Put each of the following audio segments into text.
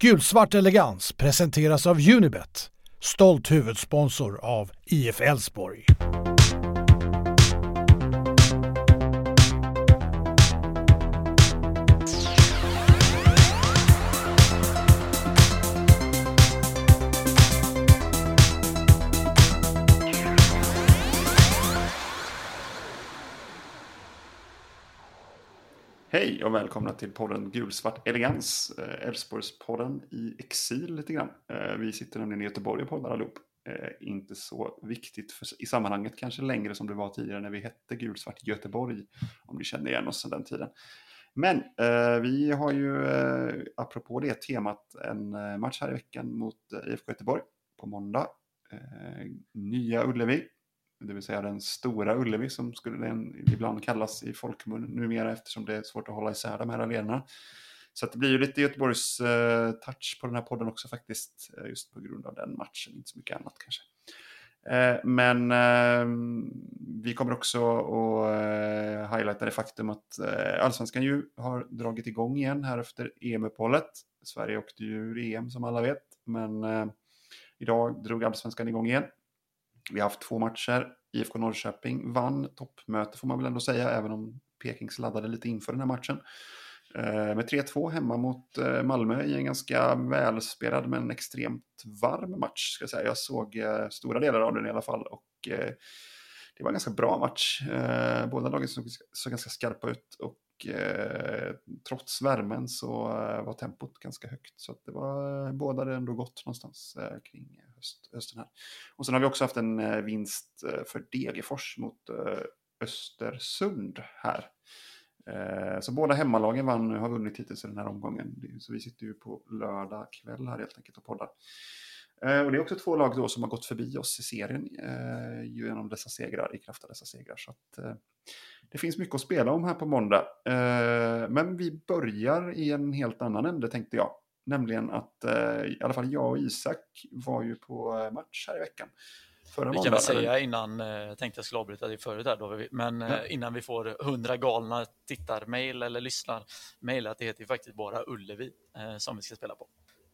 Gulsvart elegans presenteras av Unibet, stolt huvudsponsor av IF Elfsborg. Hej och välkomna till podden Gulsvart Elegans, eh, Älvsborgspodden i exil lite grann. Eh, vi sitter nämligen i Göteborg och poddar allihop. Eh, inte så viktigt för, i sammanhanget kanske längre som det var tidigare när vi hette Gulsvart Göteborg, om ni känner igen oss sedan den tiden. Men eh, vi har ju, eh, apropå det temat, en match här i veckan mot IFK Göteborg på måndag. Eh, Nya Ullevi, det vill säga den stora Ullevi som skulle den ibland kallas i folkmun numera eftersom det är svårt att hålla isär de här arenorna. Så det blir ju lite Göteborgs eh, touch på den här podden också faktiskt, eh, just på grund av den matchen, inte så mycket annat kanske. Eh, men eh, vi kommer också att eh, highlighta det faktum att eh, allsvenskan ju har dragit igång igen här efter EM-uppehållet. Sverige åkte ju ur EM som alla vet, men eh, idag drog allsvenskan igång igen. Vi har haft två matcher. IFK Norrköping vann toppmöte får man väl ändå säga, även om Peking sladdade lite inför den här matchen. Eh, med 3-2 hemma mot eh, Malmö i en ganska välspelad men extremt varm match. Ska jag, säga. jag såg eh, stora delar av den i alla fall och det var en ganska bra match. Båda lagen såg, såg ganska skarpa ut och eh, trots värmen så eh, var tempot ganska högt. Så att det var, eh, båda ändå gott någonstans eh, kring höst, hösten här. Och sen har vi också haft en eh, vinst eh, för Degerfors mot eh, Östersund här. Eh, så båda hemmalagen vann, har vunnit hittills i den här omgången. Så vi sitter ju på lördag kväll här helt enkelt och poddar. Eh, och det är också två lag då som har gått förbi oss i serien eh, genom dessa segrar, i kraft av dessa segrar. Så att, eh, det finns mycket att spela om här på måndag. Men vi börjar i en helt annan ände tänkte jag. Nämligen att i alla fall jag och Isak var ju på match här i veckan. Förra vi kan väl säga innan, jag tänkte jag skulle avbryta dig förut där, då, men ja. innan vi får hundra galna tittarmail eller lyssnarmail, att det heter ju faktiskt bara Ullevi som vi ska spela på.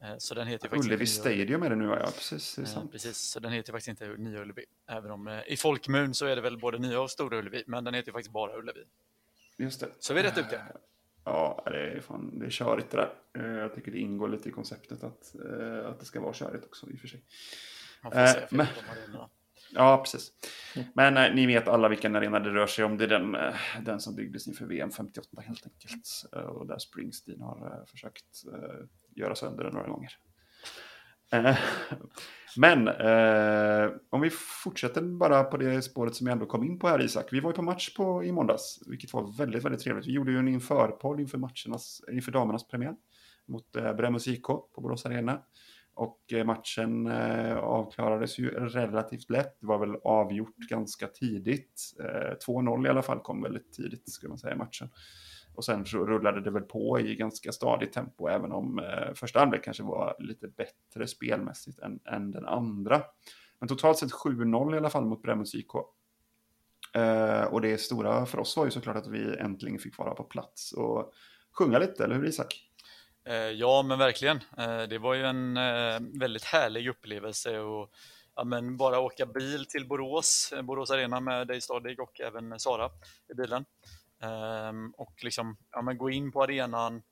Eh, så den heter faktiskt Ullevi Stadium är det nu, ja. Precis, eh, precis, så den heter faktiskt inte Nya Ullevi. Även om eh, i folkmun så är det väl både Nya och Stora Ullevi, men den heter faktiskt bara Ullevi. Just det. Så vi är rätt duktiga. Ja, det är, fan, det är körigt det där. Jag tycker det ingår lite i konceptet att, att det ska vara körigt också i och för sig. Man får se men... Ja, precis. Men äh, ni vet alla vilken arena det rör sig om. Det är den, den som byggdes inför VM 58 helt enkelt. Och där Springsteen har försökt göra sönder den några gånger. Eh, men eh, om vi fortsätter bara på det spåret som jag ändå kom in på här Isak. Vi var ju på match på, i måndags, vilket var väldigt, väldigt trevligt. Vi gjorde ju en införpodd inför, matchernas, inför damernas premiär mot eh, Bremmus IK på Borås Arena. Och eh, matchen eh, avklarades ju relativt lätt. Det var väl avgjort ganska tidigt. Eh, 2-0 i alla fall kom väldigt tidigt, skulle man säga, i matchen. Och sen så rullade det väl på i ganska stadigt tempo, även om eh, första halvlek kanske var lite bättre spelmässigt än, än den andra. Men totalt sett 7-0 i alla fall mot Bremmus IK. Eh, och det stora för oss var ju såklart att vi äntligen fick vara på plats och sjunga lite, eller hur Isak? Eh, ja, men verkligen. Eh, det var ju en eh, väldigt härlig upplevelse och ja, men bara åka bil till Borås, eh, Borås Arena med dig Stadig och även Sara i bilen. Ehm, och liksom ja, men gå in på arenan,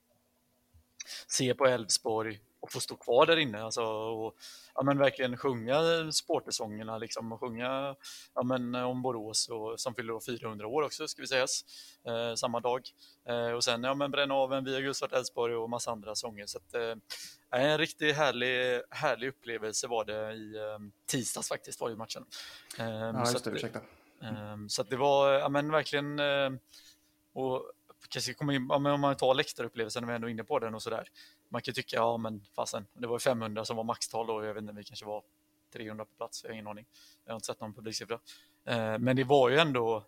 se på Elfsborg, och få stå kvar där inne alltså, och ja, men verkligen sjunga sportersångerna liksom, och sjunga ja, men, om Borås och, som fyller 400 år också ska vi sägas eh, samma dag. Eh, och sen ja, men bränna av en Via Gulsvart Älvsborg och massa andra sånger. Så att, eh, en riktigt härlig, härlig upplevelse var det i eh, tisdags faktiskt var ju matchen. Eh, ja, just det, ursäkta. Eh, så att det var ja, men verkligen och kanske kommer in, om man tar läktarupplevelsen när vi är ändå inne på den och sådär. Man kan tycka, ja men fasen, det var 500 som var maxtal då, jag vet inte, vi kanske var 300 på plats, jag har ingen aning. Jag har inte sett någon publiksiffra. Eh, men det var ju ändå,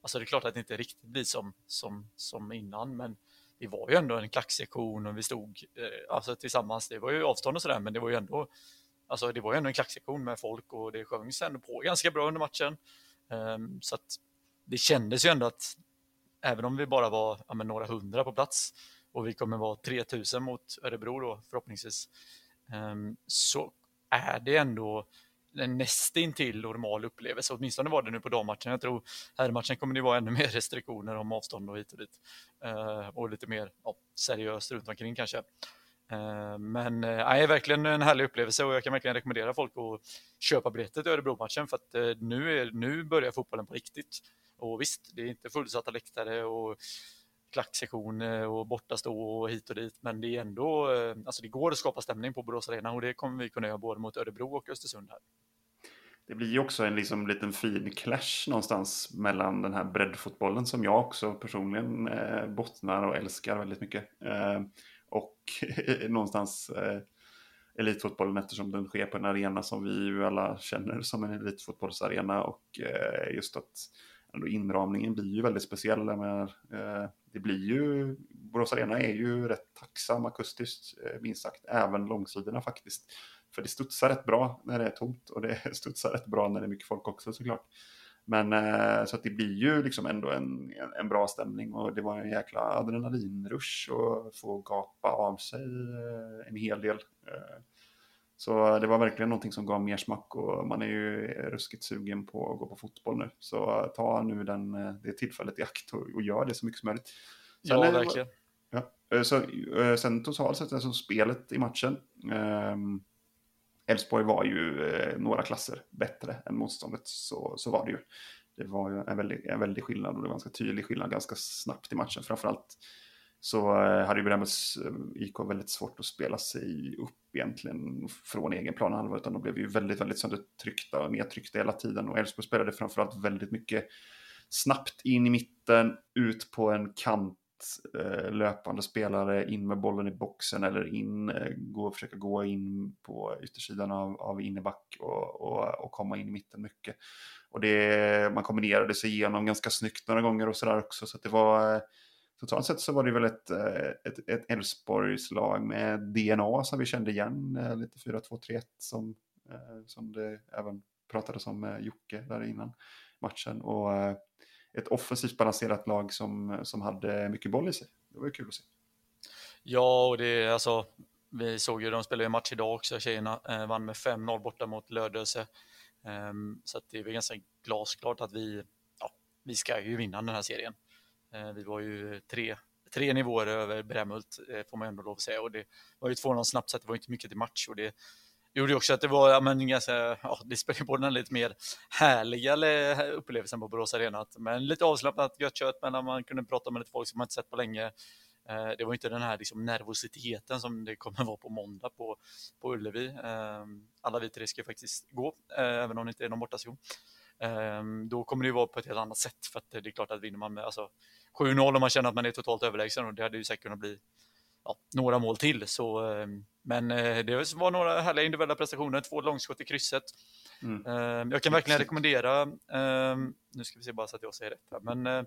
alltså det är klart att det inte riktigt blir som, som, som innan, men det var ju ändå en klacksektion och vi stod eh, alltså tillsammans, det var ju avstånd och sådär, men det var ju ändå, alltså det var ju ändå en klacksektion med folk och det sjöngs ändå på ganska bra under matchen. Ehm, så att det kändes ju ändå att även om vi bara var ja, några hundra på plats och vi kommer vara 3000 mot Örebro då förhoppningsvis, ehm, så är det ändå en nästintill normal upplevelse. Åtminstone var det nu på dammatchen. Jag tror herrmatchen kommer det vara ännu mer restriktioner om avstånd och hit och dit. Uh, och lite mer ja, seriöst runt omkring kanske. Eh, men eh, det är verkligen en härlig upplevelse och jag kan verkligen rekommendera folk att köpa biljetter till Örebro-matchen för att eh, nu, är, nu börjar fotbollen på riktigt. Och visst, det är inte fullsatta läktare och klacksektion och bortastå och hit och dit, men det är ändå, alltså det går att skapa stämning på Borås Arena och det kommer vi kunna göra både mot Örebro och Östersund här det blir ju också en liksom liten fin clash någonstans mellan den här breddfotbollen som jag också personligen eh, bottnar och älskar väldigt mycket. Eh, och någonstans eh, elitfotbollen eftersom den sker på en arena som vi ju alla känner som en elitfotbollsarena och eh, just att ändå inramningen blir ju väldigt speciell. Med, eh, det blir ju, Borås Arena är ju rätt tacksam akustiskt, eh, minst sagt, även långsidorna faktiskt. För det studsar rätt bra när det är tomt och det studsar rätt bra när det är mycket folk också såklart. Men eh, så att det blir ju liksom ändå en, en, bra stämning och det var en jäkla adrenalinrush och få gapa av sig eh, en hel del. Eh, så det var verkligen någonting som gav mer smack och man är ju ruskigt sugen på att gå på fotboll nu. Så ta nu den, det tillfället i akt och, och gör det så mycket som möjligt. Sen ja, verkligen. Ja, så, sen totalt sett, alltså spelet i matchen. Um, Elfsborg var ju eh, några klasser bättre än motståndet, så, så var det ju. Det var ju en väldig, en väldig skillnad och det var en ganska tydlig skillnad ganska snabbt i matchen. Framförallt så eh, hade ju Bremmes eh, IK väldigt svårt att spela sig upp egentligen från egen planhalva, utan de blev ju väldigt, väldigt söndertryckta och nedtryckta hela tiden. Och Elfsborg spelade framförallt väldigt mycket snabbt in i mitten, ut på en kant Eh, löpande spelare in med bollen i boxen eller in, eh, gå, försöka gå in på yttersidan av, av inneback och, och, och komma in i mitten mycket. Och det, man kombinerade sig igenom ganska snyggt några gånger och sådär också. Så det var, eh, totalt sett så var det väl ett, ett, ett Elfsborgs lag med DNA som vi kände igen, lite 4-2-3-1 som, som det även pratades om med Jocke där innan matchen. Och ett offensivt balanserat lag som, som hade mycket boll i sig. Det var ju kul att se. Ja, och det är alltså, vi såg ju, de spelade ju match idag också, tjejerna eh, vann med 5-0 borta mot Lödöse. Um, så det är väl ganska glasklart att vi, ja, vi ska ju vinna den här serien. Uh, vi var ju tre, tre nivåer över Brämhult, eh, får man ändå lov att säga, och det var ju 2-0 snabbt så det var inte mycket till match och det gjorde också att det var, ja, men ganska, ja, det spelade på den lite mer härliga upplevelsen på Borås Arena. Men lite avslappnat, gött kött, men man kunde prata med lite folk som man inte sett på länge. Eh, det var inte den här liksom, nervositeten som det kommer vara på måndag på, på Ullevi. Ehm, alla vi tre ska faktiskt gå, eh, även om det inte är någon bortasession. Ehm, då kommer det vara på ett helt annat sätt, för att det är klart att vinner man med alltså, 7-0 och man känner att man är totalt överlägsen, och det hade ju säkert kunnat bli ja, några mål till. Så, ehm, men eh, det var några härliga individuella prestationer, två långskott i krysset. Mm. Ehm, jag kan verkligen rekommendera, nu ska vi se bara så att jag säger rätt här, men eh,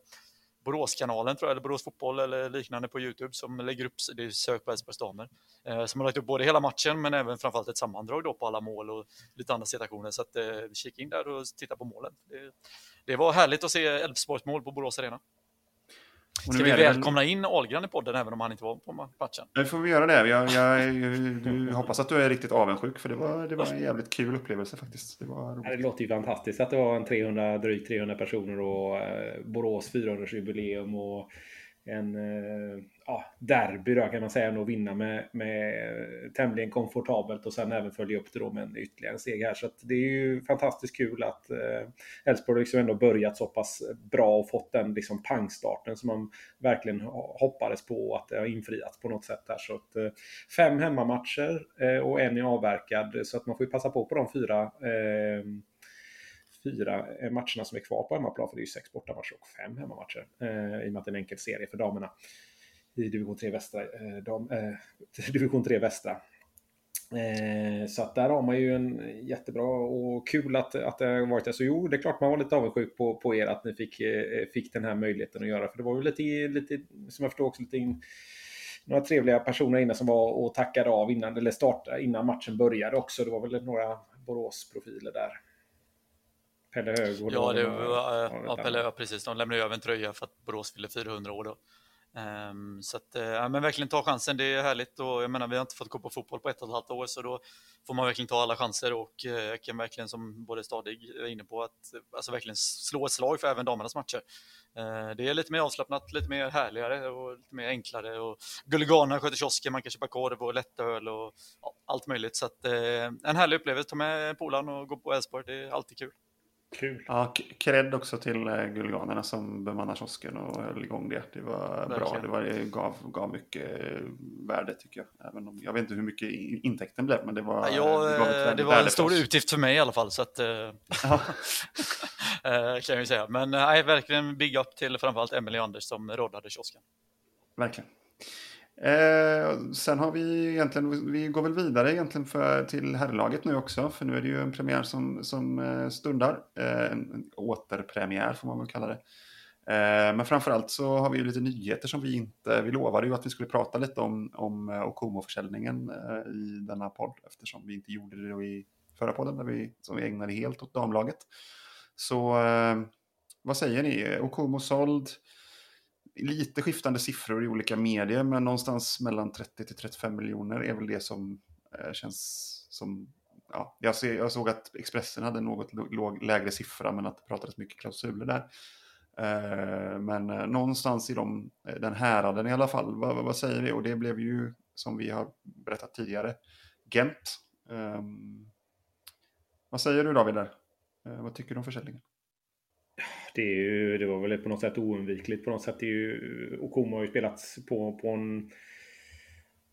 Boråskanalen tror jag, eller Borås Fotboll eller liknande på Youtube som lägger upp, det är sök på Elfsborgs damer, eh, som har lagt upp både hela matchen men även framförallt ett sammandrag då på alla mål och lite andra situationer. Så att, kika in där och titta på målen. Det, det var härligt att se Elfsborgs mål på Borås Arena. Ska vi välkomna in Ahlgren i podden även om han inte var på matchen? Nu får vi göra det. Jag, jag, du, hoppas att du är riktigt avundsjuk för det var, det var en jävligt kul upplevelse faktiskt. Det, var det låter ju fantastiskt att det var en 300, drygt 300 personer och eh, Borås 400-årsjubileum och en eh, ja, derby då kan man säga och vinna med, med eh, tämligen komfortabelt och sen även följa upp det då med en ytterligare steg här. Så det är ju fantastiskt kul att eh, Elfsborg eh, liksom ändå börjat så pass bra och fått den liksom pangstarten som man verkligen hoppades på att det har infriats på något sätt här. Så att, eh, fem hemmamatcher eh, och en är avverkad så att man får ju passa på på de fyra eh, fyra eh, matcherna som är kvar på hemmaplan, för det är ju sex bortamatcher och fem hemmamatcher, eh, i och med att det är en enkel serie för damerna i division 3 västra. Eh, dam, eh, division 3 västra. Eh, så att där har man ju en jättebra och kul att, att det har varit det. Så jo, det är klart man var lite avundsjuk på, på er att ni fick, eh, fick den här möjligheten att göra. För det var ju lite, lite som jag förstår också, lite in, några trevliga personer inne som var och tackade av innan, eller startade, innan matchen började också. Det var väl några Borås-profiler där. Pelle Hög. Ja, det var, ja, Pelle, ja, precis. De lämnade över en tröja för att Borås fyllde 400 år då. Um, så att, uh, men verkligen ta chansen, det är härligt och jag menar vi har inte fått gå på fotboll på ett och ett halvt år så då får man verkligen ta alla chanser och uh, jag kan verkligen som både Stadig är inne på att alltså verkligen slå ett slag för även damernas matcher. Uh, det är lite mer avslappnat, lite mer härligare och lite mer enklare och Gulliganerna sköter kiosken, man kan köpa korv och lättöl och ja, allt möjligt så att en härlig upplevelse, ta med polaren och gå på Elfsborg, det är alltid kul. Kul. Ja, cred också till eh, Guldganerna som bemannar kiosken och höll igång det. Det var Verkligen. bra. Det, var, det gav, gav mycket eh, värde tycker jag. Även om, jag vet inte hur mycket intäkten blev, men det var, ja, det gav det var en stor utgift för mig i alla fall. Så att, kan jag säga. Men nej, verkligen big up till framförallt Emelie och Anders som råddade kiosken. Verkligen. Eh, sen har vi egentligen, vi går väl vidare egentligen för, till herrlaget nu också, för nu är det ju en premiär som, som eh, stundar. Eh, en, återpremiär får man väl kalla det. Eh, men framförallt så har vi ju lite nyheter som vi inte, vi lovade ju att vi skulle prata lite om, om eh, Okomo-försäljningen eh, i denna podd, eftersom vi inte gjorde det då i förra podden, där vi, som vi ägnade helt åt damlaget. Så eh, vad säger ni? Okomo såld lite skiftande siffror i olika medier, men någonstans mellan 30 till 35 miljoner är väl det som eh, känns som... Ja, jag, ser, jag såg att Expressen hade något låg, lägre siffra, men att det pratades mycket klausuler där. Eh, men eh, någonstans i de, eh, den häraden i alla fall. Vad, vad, säger vi? Och det blev ju, som vi har berättat tidigare, Gent. Ehm, vad säger du David där? Eh, vad tycker du om försäljningen? Det, är ju, det var väl på något sätt oundvikligt på något sätt. Det är ju, Okomo har ju spelat på, på en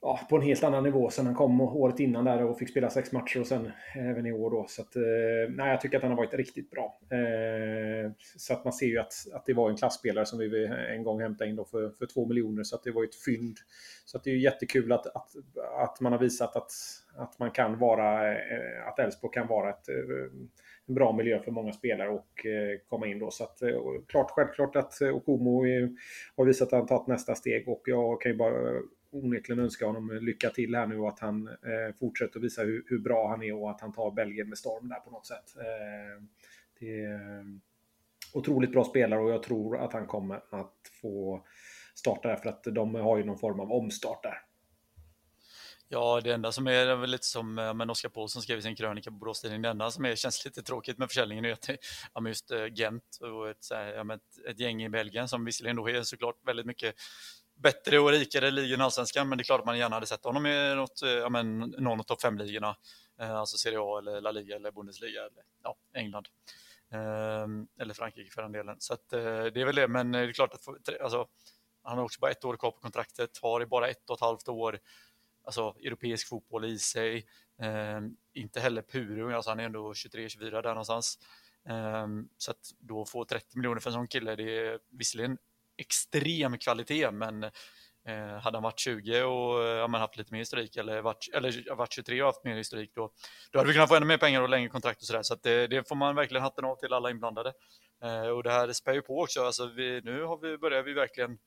ja, på en helt annan nivå sen han kom året innan där och fick spela sex matcher och sen även i år då. Så att, eh, nej, jag tycker att han har varit riktigt bra. Eh, så att man ser ju att, att det var en klassspelare som vi en gång hämtade in då för, för två miljoner. Så att det var ett fynd. Så att det är ju jättekul att, att, att man har visat att, att man kan vara, eh, att Elfsborg kan vara ett eh, en bra miljö för många spelare och eh, komma in då. Så att, klart, självklart att Okomo har visat att han tagit nästa steg och jag kan ju bara onekligen önska honom lycka till här nu och att han fortsätter att visa hur, hur, bra han är och att han tar Belgien med storm där på något sätt. Det är otroligt bra spelare och jag tror att han kommer att få starta där för att de har ju någon form av omstart där. Ja, det enda som är, väl lite som men Oskar Paulsson skrev i sin krönika på borås det enda som är, känns lite tråkigt med försäljningen är att ja, just eh, Gent och ett, ja, ett, ett, gäng i Belgien som visserligen då är såklart väldigt mycket bättre och rikare ligor än allsvenskan, men det är klart att man gärna hade sett honom i något, eh, ja, men, någon av topp fem-ligorna, eh, alltså Serie A eller La Liga eller Bundesliga eller ja, England. Ehm, eller Frankrike för den delen. Så att, det är väl det, men det är klart att alltså, han har också bara ett år kvar på kontraktet, har i bara ett och ett halvt år alltså, europeisk fotboll i sig. Eh, inte heller purung, alltså han är ändå 23-24 där någonstans. Eh, så att då få 30 miljoner för en sån kille, det är visserligen extrem kvalitet, men eh, hade han varit 20 och eh, ja, haft lite mer historik eller varit, eller varit 23 och haft mer historik då, då hade vi kunnat få ännu mer pengar och längre kontrakt och sådär. Så att det, det får man verkligen hatten av till alla inblandade. Eh, och det här spär ju på också. Alltså vi, nu har vi, börjar vi verkligen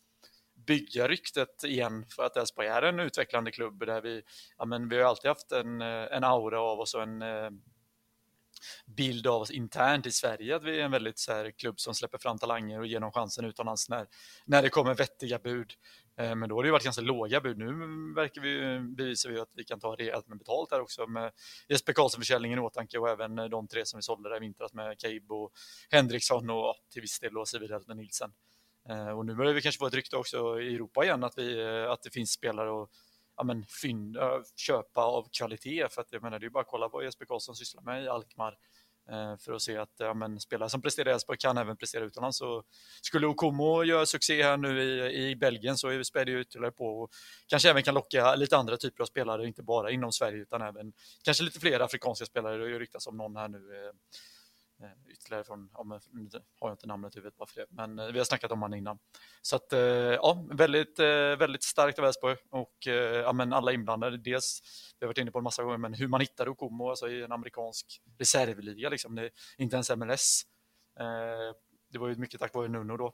bygga ryktet igen för att Elfsborg är en utvecklande klubb där vi, ja men vi har alltid haft en, eh, en aura av oss och en eh, bild av oss internt i Sverige att vi är en väldigt så här, klubb som släpper fram talanger och ger dem chansen utomlands när, när det kommer vettiga bud. Eh, men då har det ju varit ganska låga bud. Nu verkar vi, bevisar vi att vi kan ta rejält med betalt här också med Jesper Karlsson-försäljningen i åtanke och även eh, de tre som vi sålde där i vintras med Caib och Henriksson och till viss del och Civilhälten Nilsen. Eh, Eh, och nu börjar vi kanske få ett rykte också i Europa igen att, vi, eh, att det finns spelare att ja, men, fynda, köpa av kvalitet. För att jag menar, det är bara att kolla vad Jesper Karlsson sysslar med i Alkmaar eh, för att se att ja, men, spelare som presterar i Elfsborg kan även prestera utomlands. Så skulle Okomo göra succé här nu i, i Belgien så spär det ytterligare på och kanske även kan locka lite andra typer av spelare, inte bara inom Sverige utan även kanske lite fler afrikanska spelare. Det ryktas om någon här nu Eh, Eh, ytterligare från, ja, men, har jag inte namnet i huvudet bara för det, men eh, vi har snackat om honom innan. Så att, eh, ja, väldigt, väldigt starkt av Elfsborg och ja, men alla inblandade. Dels, vi har varit inne på en massa gånger, men hur man hittar Okomo alltså i en amerikansk reservliga, liksom. det är inte ens MLS. Det var ju mycket tack vare Nuno då,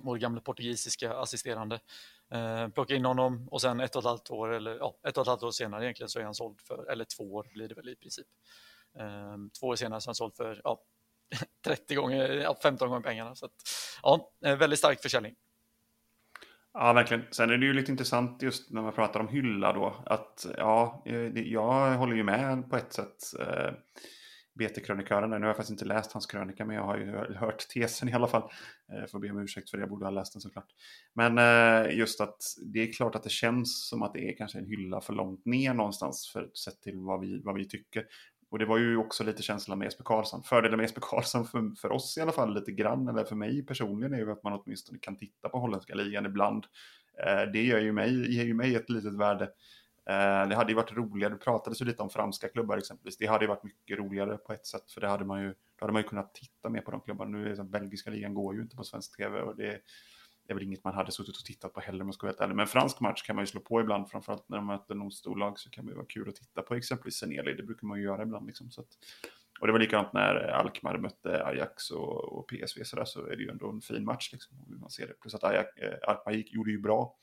vår gamla portugisiska assisterande. Eh, plocka in honom och sen ett och ett halvt år, eller ja, ett och ett halvt år senare egentligen så är han såld för, eller två år blir det väl i princip, Ehm, två år senare så har han sålt för ja, 30 gånger, 15 gånger pengarna. Så att, ja, eh, väldigt stark försäljning. Ja, verkligen. Sen är det ju lite intressant just när man pratar om hylla då. Att ja, eh, jag håller ju med på ett sätt. Eh, BT-krönikören. Nu har jag faktiskt inte läst hans krönika, men jag har ju hört tesen i alla fall. Jag Får be om ursäkt för det, jag borde ha läst den såklart. Men just att det är klart att det känns som att det är kanske en hylla för långt ner någonstans för sett till vad vi, vad vi tycker. Och det var ju också lite känslan med Jesper Karlsson. Fördelen med Jesper Karlsson för, för oss i alla fall lite grann, eller för mig personligen, är ju att man åtminstone kan titta på holländska ligan ibland. Eh, det gör ju mig, ger ju mig ett litet värde Eh, det hade ju varit roligare, det pratades ju lite om franska klubbar exempelvis. Det hade ju varit mycket roligare på ett sätt, för det hade man ju, då hade man ju kunnat titta mer på de klubbarna. Nu är det så, belgiska ligan går ju inte på svensk tv och det, det är väl inget man hade suttit och tittat på heller om man ska vara ärlig. Men fransk match kan man ju slå på ibland, framförallt när de möter någon storlag så kan det vara kul att titta på exempelvis Seneli, det brukar man ju göra ibland. Liksom, så att, och det var likadant när Alkmaar mötte Ajax och, och PSV så, där, så är det ju ändå en fin match. Liksom, man ser det. Plus att Ajax, eh, Alkmaar gjorde ju bra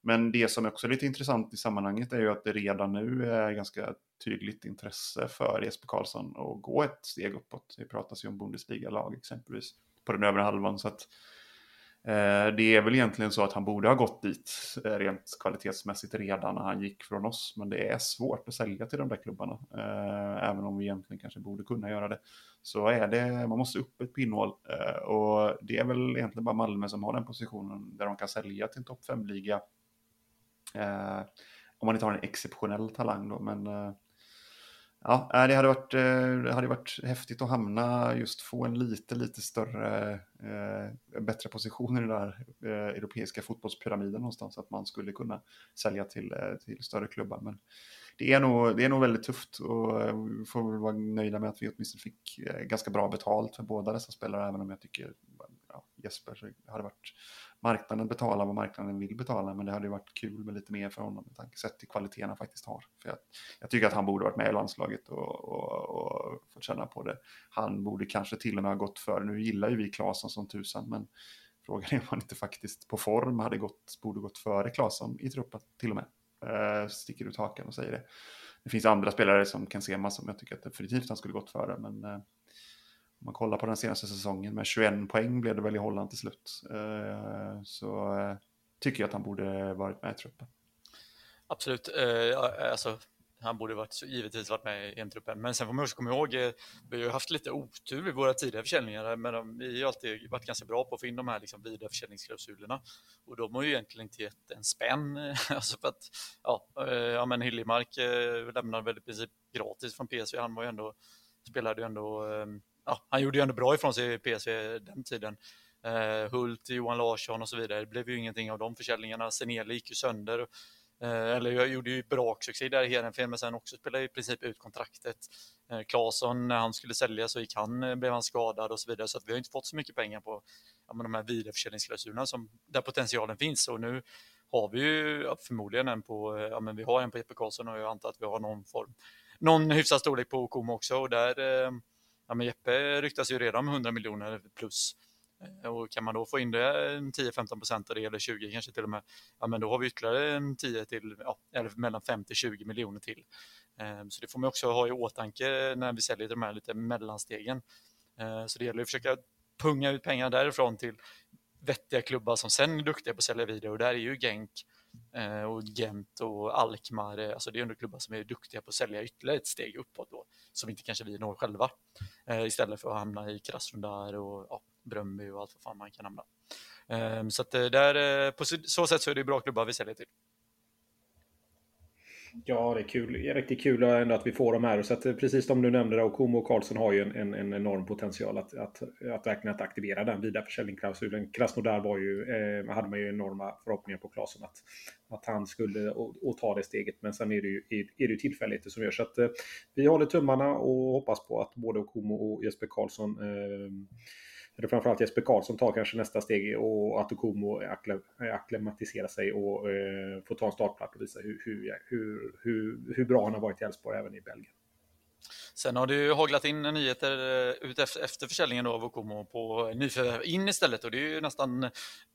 men det som också är lite intressant i sammanhanget är ju att det redan nu är ganska tydligt intresse för Jesper Karlsson att gå ett steg uppåt. Det pratas ju om Bundesliga-lag exempelvis på den övre halvan. Så att, eh, Eh, det är väl egentligen så att han borde ha gått dit eh, rent kvalitetsmässigt redan när han gick från oss. Men det är svårt att sälja till de där klubbarna. Eh, även om vi egentligen kanske borde kunna göra det. Så är det, man måste upp ett pinnhål. Och det är väl egentligen bara Malmö som har den positionen där de kan sälja till en topp 5-liga om man inte har en exceptionell talang då, men ja, det hade, varit, eh, det hade varit häftigt att hamna, just få en lite, lite större, eh, bättre position i den där eh, europeiska fotbollspyramiden någonstans, att man skulle kunna sälja till, till större klubbar. Men det är nog, det är nog väldigt tufft och vi får väl vara nöjda med att vi åtminstone fick ganska bra betalt för båda dessa spelare, även om jag tycker ja, Jesper hade varit marknaden betalar vad marknaden vill betala, men det hade ju varit kul med lite mer för honom med tanke sett till kvaliteten han faktiskt har. För jag, jag tycker att han borde varit med i landslaget och, och, och fått känna på det. Han borde kanske till och med ha gått för, nu gillar ju vi Claesson som tusan, men frågan är om han inte faktiskt på form hade gått, borde gått före Claesson i truppen till och med. Eh, sticker ut hakan och säger det. Det finns andra spelare som kan se massor, som jag tycker att definitivt han skulle gått före, men eh, man kollar på den senaste säsongen med 21 poäng blev det väl i Holland till slut. Eh, så eh, tycker jag att han borde varit med i truppen. Absolut. Eh, alltså, han borde varit, givetvis varit med i EM-truppen. Men sen får man också komma ihåg, vi har ju haft lite otur i våra tidigare försäljningar, men vi har alltid varit ganska bra på att få in de här liksom vidareförsäljningsklausulerna. Och de har ju egentligen inte gett en spänn. alltså för att, ja, ja men Hiljemark lämnade väl i princip gratis från PSV. Han var ju ändå, spelade ju ändå ehm, ja, han gjorde ju ändå bra ifrån sig i PSV den tiden. Eh, Hult, Johan Larsson och så vidare. Det blev ju ingenting av de försäljningarna. Seneli gick ju sönder. Eh, eller jag gjorde ju braksuccé där i Heerenveen, men sen också spelade i princip ut kontraktet. Eh, Claesson, när han skulle sälja så gick han, eh, blev han skadad och så vidare. Så att vi har inte fått så mycket pengar på ja, de här vidareförsäljningsklausulerna som, där potentialen finns. Och nu har vi ju ja, förmodligen en på, eh, ja men vi har en på Jeppe Karlsson och jag antar att vi har någon form, någon hyfsad storlek på Komo också. Och där eh, ja, men Jeppe ryktas ju redan om 100 miljoner plus. Eh, och kan man då få in det 10-15 procent av det, eller 20 kanske till och med, ja men då har vi ytterligare en 10 till, ja, eller mellan 5-20 miljoner till. Eh, så det får man också ha i åtanke när vi säljer de här lite mellanstegen. Eh, så det gäller att försöka punga ut pengar därifrån till vettiga klubbar som sen är duktiga på att sälja vidare och där är ju Genk Eh, och Gent och Alkmaar, eh, alltså det är ändå klubbar som är duktiga på att sälja ytterligare ett steg uppåt då, som inte kanske vi når själva. Eh, istället för att hamna i Krasnodar och ja, Bröndby och allt vad fan man kan hamna. Eh, så att eh, där, eh, på så sätt så är det bra klubbar vi säljer till. Ja, det är kul. Det är riktigt kul ändå att vi får de här. Så att, eh, precis som du nämnde, och Komo och Karlsson har ju en, en, en enorm potential att, att, att verkligen att aktivera den vidareförsäljningsklausulen. Krasnodar var ju, eh, hade man ju enorma förhoppningar på Claesson att, att han skulle och, och, ta det steget. Men sen är det ju, är, är det tillfälligheter som gör så att eh, vi håller tummarna och hoppas på att både Komo och Jesper Karlsson eh, eller framförallt Jesper Karlsson tar kanske nästa steg och att Okumo akklimatiserar sig och eh, får ta en startplats och visa hur, hur, hur, hur, hur bra han har varit i Elfsborg även i Belgien. Sen har det ju haglat in nyheter eh, ut efter försäljningen av Okomo på nyförvärv in istället och det är ju nästan,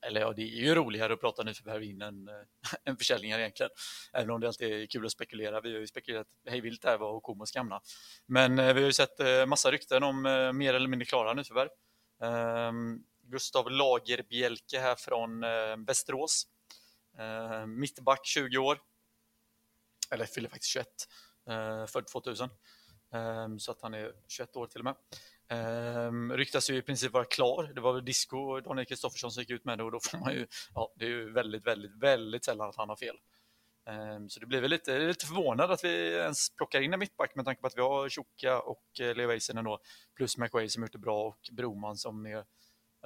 eller ja, det är ju roligare att prata nyförvärv in än, än försäljningar egentligen. Även om det alltid är kul att spekulera. Vi har ju spekulerat hejvilt där var Okomo ska hamna. Men eh, vi har ju sett eh, massa rykten om mer eller mindre klara nyförvärv. Ehm, Gustav Lagerbjälke här från eh, Västerås Eh, mittback 20 år. Eller fyller faktiskt 21. Eh, född 2000. Eh, så att han är 21 år till och med. Um, ryktas ju i princip vara klar. Det var väl Disco och Daniel Kristoffersson som gick ut med det och då får man ju, ja, det är ju väldigt, väldigt, väldigt sällan att han har fel. Ehm, så det blir väl lite, lite förvånad att vi ens plockar in en mittback med tanke på att vi har Tjoka och eh, Leo Väisänen då, plus McWay som gjort det bra och Broman som är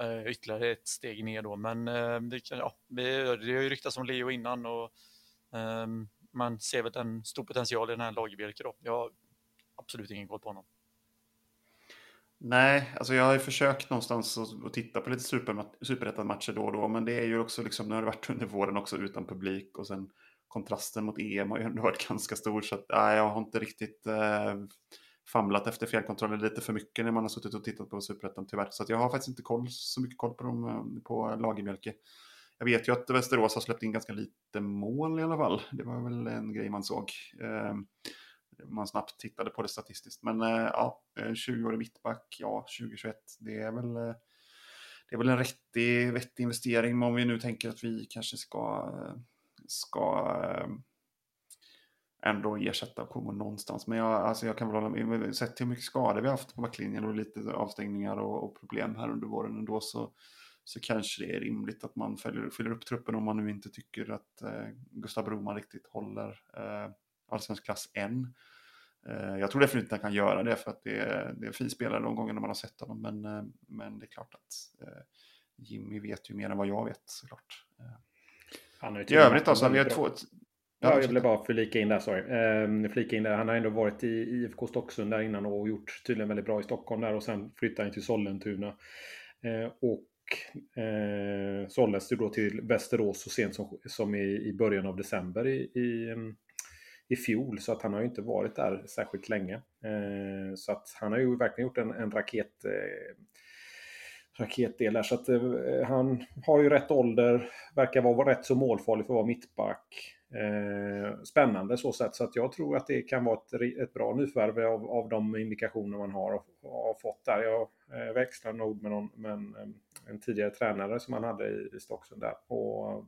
eh, ytterligare ett steg ner då. Men ehm, det, kan, ja, det, det har ju ryktats om Leo innan och um, man ser väl en stor potential i den här Lagerbjälke då. Jag har absolut ingen koll på honom. Nej, alltså jag har ju försökt någonstans att, titta på lite superettan-matcher då och då, men det är ju också liksom, nu har det varit under våren också utan publik och sen kontrasten mot EM har ju ändå varit ganska stor så att nej, jag har inte riktigt eh, famlat efter fjärrkontroller lite för mycket när man har suttit och tittat på superettan tyvärr. Så att jag har faktiskt inte koll, så mycket koll på dem eh, på Lagermjölke. Jag vet ju att Västerås har släppt in ganska lite mål i alla fall. Det var väl en grej man såg. Eh, man snabbt tittade på det statistiskt. Men eh, ja, 20-årig mittback, ja, 2021, det är väl eh, det är väl en vettig, vettig investering om vi nu tänker att vi kanske ska, eh, ska eh, ändå ersätta Como någonstans. Men jag, alltså jag kan väl hålla med, sett till hur mycket skador vi har haft på backlinjen och lite avstängningar och, och, problem här under våren ändå så, så kanske det är rimligt att man följer fyller upp truppen om man nu inte tycker att eh, Gustav Broman riktigt håller eh, allsvensk klass än. Eh, jag tror definitivt att han kan göra det för att det är, det är en fin spelare de gångerna man har sett honom. Men, eh, men det är klart att eh, Jimmy vet ju mer än vad jag vet såklart. Eh, han har I övrigt alltså, vi har två... Ja, jag ville bara flika in där, sorry. Eh, flika in där. Han har ändå varit i IFK Stocksund där innan och gjort tydligen väldigt bra i Stockholm där och sen flyttade han till Sollentuna. Eh, och eh, såldes då till Västerås så sent som, som i, i början av december i, i i fjol så att han har ju inte varit där särskilt länge. Eh, så att han har ju verkligen gjort en, en raket eh, raketdelar. Så att eh, han har ju rätt ålder, verkar vara rätt så målfarlig för att vara mittback. Eh, spännande så sätt. Så att jag tror att det kan vara ett, ett bra nyförvärv av, av de indikationer man har, har fått där. Jag eh, växlar nog med, någon, med en, eh, en, tidigare tränare som han hade i, i Stocksund där. Och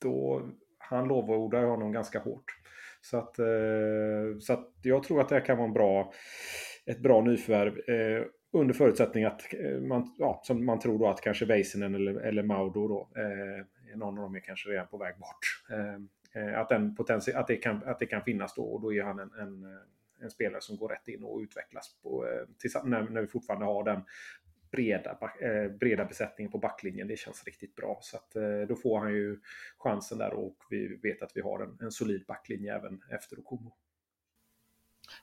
då, han lovordar honom ganska hårt. Så att, eh, så att jag tror att det kan vara en bra, ett bra nyförvärv. Eh, under förutsättning att eh, man, ja, som man tror då att kanske Väisänen eller, eller Maudo då, eh, någon av dem är kanske redan på väg bort. Eh, eh att, den potential, att, det kan, att det kan finnas då och då är han en, en, eh, en spelare som går rätt in och utvecklas på, när, när vi fortfarande har den breda, eh, breda besättningen på backlinjen. Det känns riktigt bra. Så att, eh, då får han ju chansen där och vi vet att vi har en, en solid backlinje även efter Okomo.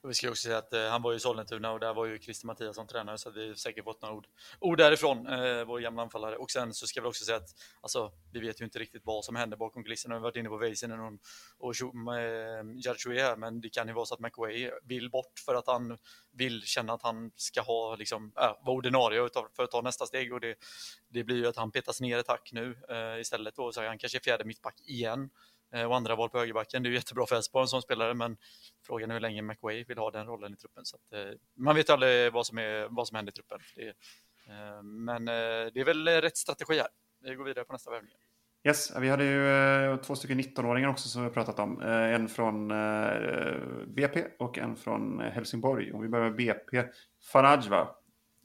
Och vi ska också säga att eh, han var i Sollentuna och där var ju Christer Mattiasson tränare så vi har säkert fått några ord, ord därifrån, eh, vår gamla anfallare. Och sen så ska vi också säga att alltså, vi vet ju inte riktigt vad som händer bakom kulisserna. Vi har varit inne på Väisänen och, och eh, Jarchoui här, men det kan ju vara så att McWay vill bort för att han vill känna att han ska ha, liksom, äh, vara ordinarie för att ta nästa steg och det, det blir ju att han petas ner ett hack nu eh, istället då, så han kanske är fjärde mittback igen. Eh, och andra val på högerbacken. Det är ju jättebra för Elfsborg som spelare, men frågan är hur länge McWay vill ha den rollen i truppen. Så att, eh, man vet aldrig vad som, är, vad som händer i truppen. Det, eh, men det är väl rätt strategi här. Vi går vidare på nästa värvning. Yes, vi hade ju två stycken 19-åringar också som vi pratat om. en från BP och en från Helsingborg. Om vi börjar med BP. Faraj va?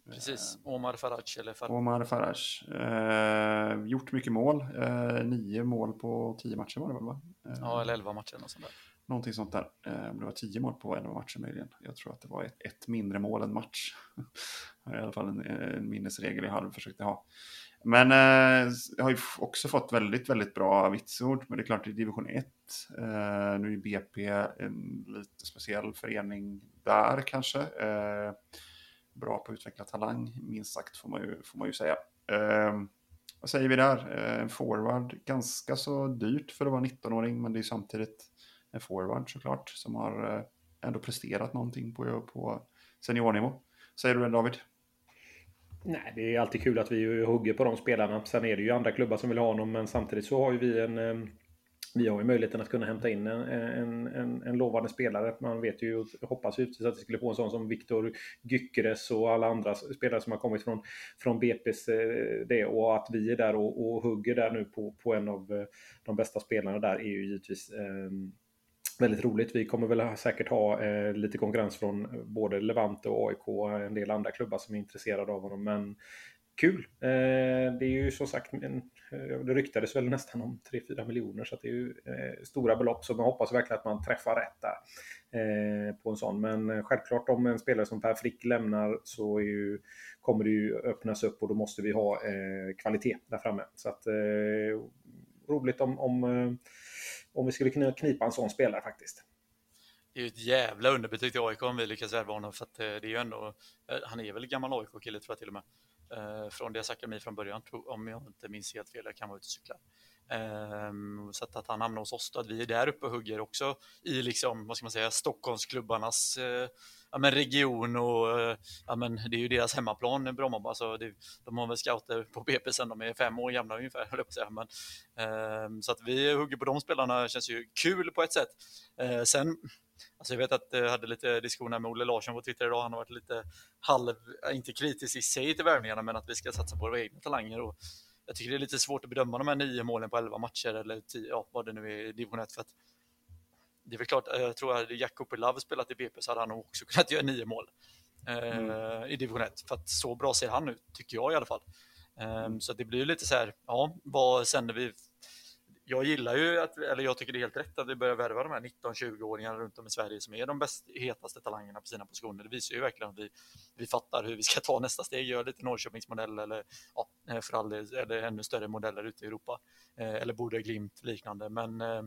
Precis, Omar Faraj. Eller Faraj. Omar Faraj. Eh, gjort mycket mål. Eh, nio mål på tio matcher var det väl? Va? Eh, ja, eller elva matcher. Något sånt där. Någonting sånt där. Eh, det var tio mål på elva matcher möjligen. Jag tror att det var ett, ett mindre mål än match. I alla fall en, en minnesregel jag hade försökt ha. Men eh, jag har ju också fått väldigt, väldigt bra vitsord. Men det är klart, i division 1. Eh, nu är BP en lite speciell förening där kanske. Eh, bra på att utveckla talang, minst sagt får man ju, får man ju säga. Eh, vad säger vi där? Eh, en eh, forward, ganska så dyrt för att vara 19-åring, men det är samtidigt en forward såklart som har eh, ändå presterat någonting på, på seniornivå. Säger du det David? Nej, det är alltid kul att vi hugger på de spelarna. Sen är det ju andra klubbar som vill ha honom, men samtidigt så har ju vi en, ehm, vi har ju möjligheten att kunna hämta in en, en, en, en lovande spelare. Man vet ju, hoppas ju att vi skulle få en sån som Viktor Gyökeres och alla andra spelare som har kommit från, från BP's eh, det och att vi är där och, och hugger där nu på, på en av eh, de bästa spelarna där är ju givetvis eh, väldigt roligt. Vi kommer väl säkert ha eh, lite konkurrens från både Levante och AIK och en del andra klubbar som är intresserade av honom. Men kul! Eh, det är ju som sagt, en, Eh, det ryktades väl nästan om 3-4 miljoner så det är ju eh, stora belopp. Så man hoppas verkligen att man träffar rätt där eh, på en sån. Men självklart om en spelare som Per Frick lämnar så ju, kommer det ju öppnas upp och då måste vi ha kvalitet där framme. Så att roligt om, om om vi skulle kunna knipa en sån spelare faktiskt. Det är ju ett jävla underbetyg till AIK om vi lyckas värva honom för att det är ju ändå, han är väl gammal AIK-kille tror jag till och med. Eh, från deras akademi från början, om jag inte minns helt fel, jag kan vara ute och cykla. Ehm, så att, han hamnar hos oss då, att vi är där uppe och hugger också i liksom, vad ska man säga, Stockholmsklubbarnas eh, ja, men region och eh, ja, men det är ju deras hemmaplan Bromma. Alltså, det, de har väl scouter på BP sen de är fem år gamla ungefär, höll jag på att säga. Men, eh, så att vi hugger på de spelarna känns ju kul på ett sätt. Eh, sen Alltså jag vet att jag hade lite diskussioner med Olle Larsson på Twitter idag. Han har varit lite halv, inte kritisk i sig till värvningarna, men att vi ska satsa på våra egna talanger. Och jag tycker det är lite svårt att bedöma de här nio målen på elva matcher eller tio, ja, vad det nu är i division 1. För att det är väl klart, jag tror att Jakob Love spelat i BP så hade han nog också kunnat göra nio mål eh, mm. i division 1. För att så bra ser han ut, tycker jag i alla fall. Eh, så det blir lite så här, ja, vad sänder vi jag gillar ju, att, eller jag tycker det är helt rätt att vi börjar värva de här 19-20-åringarna runt om i Sverige som är de bäst, hetaste talangerna på sina positioner. Det visar ju verkligen att vi, vi fattar hur vi ska ta nästa steg, göra lite Norrköpingsmodell eller ja, eh, för all del, eller ännu större modeller ute i Europa. Eh, eller Borde Glimt liknande. Men eh,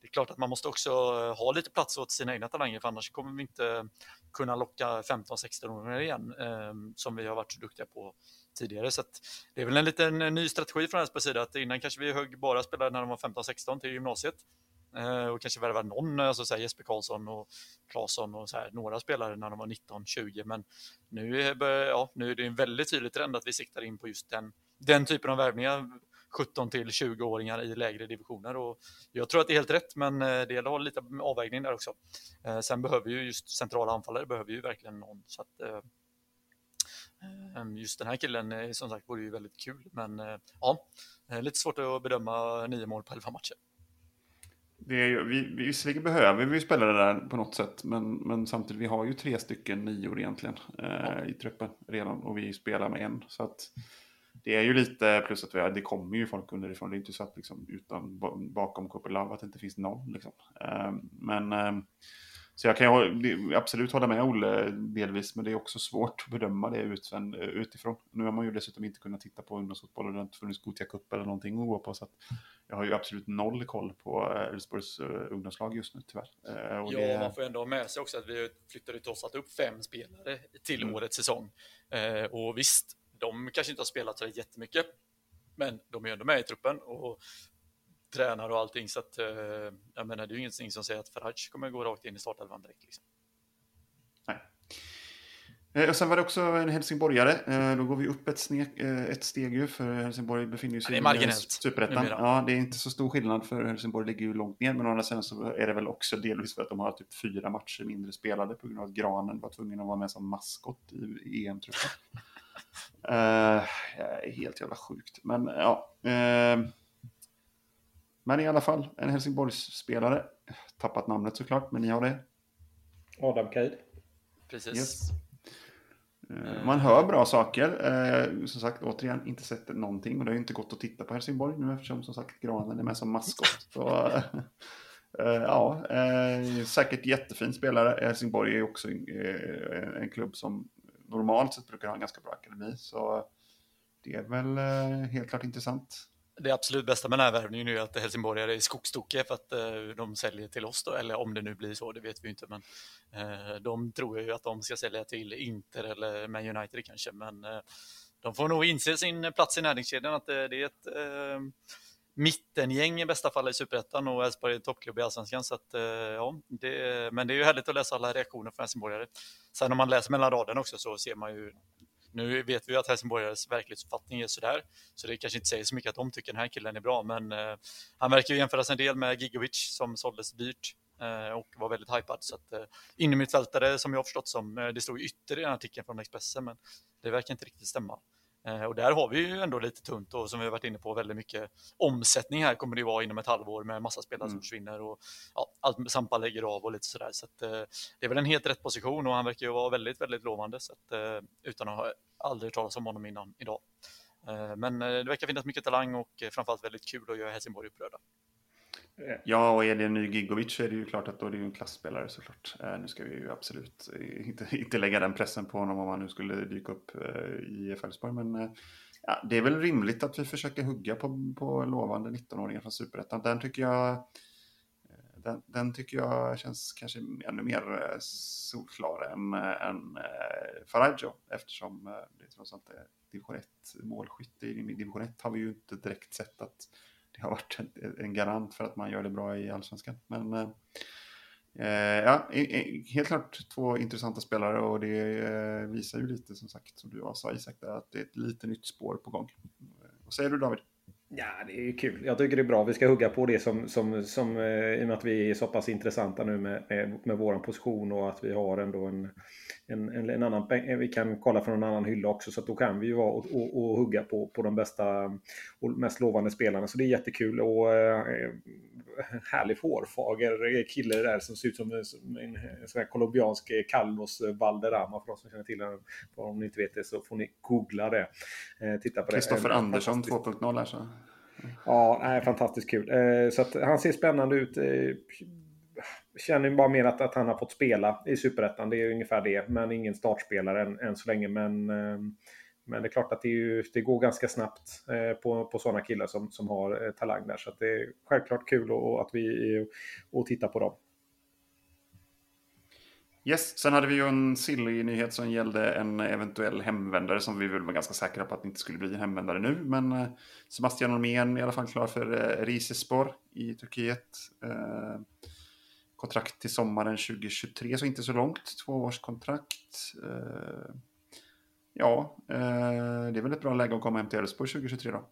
det är klart att man måste också eh, ha lite plats åt sina egna talanger för annars kommer vi inte kunna locka 15-16-åringar igen eh, som vi har varit så duktiga på tidigare. Så det är väl en liten ny strategi från Elfsborgs sida att innan kanske vi högg bara spelare när de var 15-16 till gymnasiet eh, och kanske värva någon, alltså så här Jesper Karlsson och Claesson och så här, några spelare när de var 19-20. Men nu är, ja, nu är det en väldigt tydlig trend att vi siktar in på just den, den typen av värvningar. 17 till 20-åringar i lägre divisioner och jag tror att det är helt rätt, men eh, det gäller att ha lite avvägning där också. Eh, sen behöver ju just centrala anfallare behöver ju verkligen någon så att just den här killen, eh, som sagt, vore ju väldigt kul, men eh, ja, eh, lite svårt att bedöma nio mål på elva matcher. Det är ju, vi, visserligen behöver vi spela det där på något sätt, men, men samtidigt, vi har ju tre stycken nior egentligen eh, ja. i truppen redan och vi spelar med en. Så att det är ju lite, plus att vi, det kommer ju folk underifrån, det är inte så att liksom, utan bakom Kopelav att det inte finns någon. Liksom. Eh, men eh, så jag kan absolut hålla med Olle delvis, men det är också svårt att bedöma det utifrån. Nu har man ju dessutom inte kunnat titta på ungdomsfotboll och det har inte funnits Gothia Cup eller någonting att gå på. Så jag har ju absolut noll koll på eh, Elfsborgs eh, ungdomslag just nu tyvärr. Eh, och ja, det... man får ändå ha med sig också att vi flyttade till oss att upp fem spelare till mm. årets säsong. Och visst, de kanske inte har spelat så jättemycket, men de är ändå med i truppen och tränare och allting. Så att, eh, jag menar, det är ju ingenting som säger att Faraj kommer gå rakt in i startelvan direkt. Liksom. Nej. Eh, och sen var det också en helsingborgare. Eh, då går vi upp ett, snek, ett steg ju, för Helsingborg befinner sig ja, i superettan. Ja, det är inte så stor skillnad, för Helsingborg ligger ju långt ner. Men å andra sidan så är det väl också delvis för att de har typ fyra matcher mindre spelade på grund av att Granen var tvungen att vara med som maskot i EM-truppen. uh, helt jävla sjukt. Men ja. Uh, men i alla fall, en Helsingborgsspelare. Tappat namnet såklart, men ni har det. Adam Keid. Precis. Yes. Eh, man hör bra saker. Eh, som sagt, återigen, inte sett någonting. Och det har ju inte gått att titta på Helsingborg nu eftersom som sagt Granen är med som maskot. Så, eh, ja, säkert jättefin spelare. Helsingborg är också en klubb som normalt sett brukar ha en ganska bra akademi. Så det är väl helt klart intressant det absolut bästa med den här värvningen är att Helsingborg är skogstokiga för att eh, de säljer till oss då, eller om det nu blir så, det vet vi inte, men eh, de tror ju att de ska sälja till Inter eller Man United kanske, men eh, de får nog inse sin plats i näringskedjan, att det är ett mittengäng i bästa fall i Superettan och Elfsborg är en toppklubb i Allsvenskan. Så att, ja, det, men det är ju härligt att läsa alla reaktioner från helsingborgare. Sen om man läser mellan raderna också så ser man ju nu vet vi att Helsingborgares verklighetsuppfattning är sådär, så det kanske inte säger så mycket att de tycker den här killen är bra, men eh, han verkar ju jämföras en del med Gigovic som såldes dyrt eh, och var väldigt hypad. Så att, eh, innermittfältare som jag har förstått som, eh, det stod ytter i den artikeln från Expressen, men det verkar inte riktigt stämma. Eh, och där har vi ju ändå lite tunt och som vi har varit inne på väldigt mycket omsättning här kommer det vara inom ett halvår med massa spelare mm. som försvinner och ja, allt Sampa lägger av och lite sådär. Så att, eh, det är väl en helt rätt position och han verkar ju vara väldigt, väldigt lovande så att, eh, utan att ha aldrig talas om honom innan idag. Men det verkar finnas mycket talang och framförallt väldigt kul att göra Helsingborg upprörda. Eh, ja, och är det en ny Gigovic så är det ju klart att då är det ju en klassspelare såklart. Eh, nu ska vi ju absolut inte, inte lägga den pressen på honom om han nu skulle dyka upp eh, i Fälsborg. Men eh, ja, det är väl rimligt att vi försöker hugga på, på lovande 19-åringar från Superettan. Den tycker jag eh, den, den, tycker jag känns kanske ännu mer eh, solklar än, än äh, Faraggio eftersom det trots allt är division 1 målskytte. I division 1 har vi ju inte direkt sett att det har varit en, en, garant för att man gör det bra i allsvenskan. Men eh, eh ja, helt klart två intressanta spelare och det eh, visar ju lite som sagt, som du sa Isak, att det är ett lite nytt spår på gång. Eh, vad säger du David? Ja, det är kul. Jag tycker det är bra. Vi ska hugga på det som, som, som eh, i och med att vi är så pass intressanta nu med, med, med vår position och att vi har ändå en, en, en, en, annan, vi kan kolla från en annan hylla också så då kan vi ju vara och, och, och, hugga på, på de bästa och mest lovande spelarna. Så det är jättekul och eh, härlig hårfager kille där som ser ut som en, som en, en sån här colombiansk Carlos Valderrama för de som känner till honom. Om ni inte vet det så får ni googla det. Eh, titta på det. Kristoffer Andersson 2.0 alltså. Ja, nej, fantastiskt kul. Eh, så att han ser spännande ut. Känner bara mer att, att han har fått spela i Superettan. Det är ungefär det. Men ingen startspelare än, än så länge. Men, eh, men det är klart att det, ju, det går ganska snabbt eh, på, på sådana killar som, som har eh, talang där. Så det är självklart kul och, att vi och titta på dem. Yes, sen hade vi ju en silly nyhet som gällde en eventuell hemvändare som vi väl var ganska säkra på att det inte skulle bli en hemvändare nu. Men Sebastian Olmén är i alla fall klar för eh, Risespor i Turkiet. Eh, kontrakt till sommaren 2023, så inte så långt. Tvåårskontrakt. Eh, ja, eh, det är väl ett bra läge att komma hem till Elfsborg 2023 då.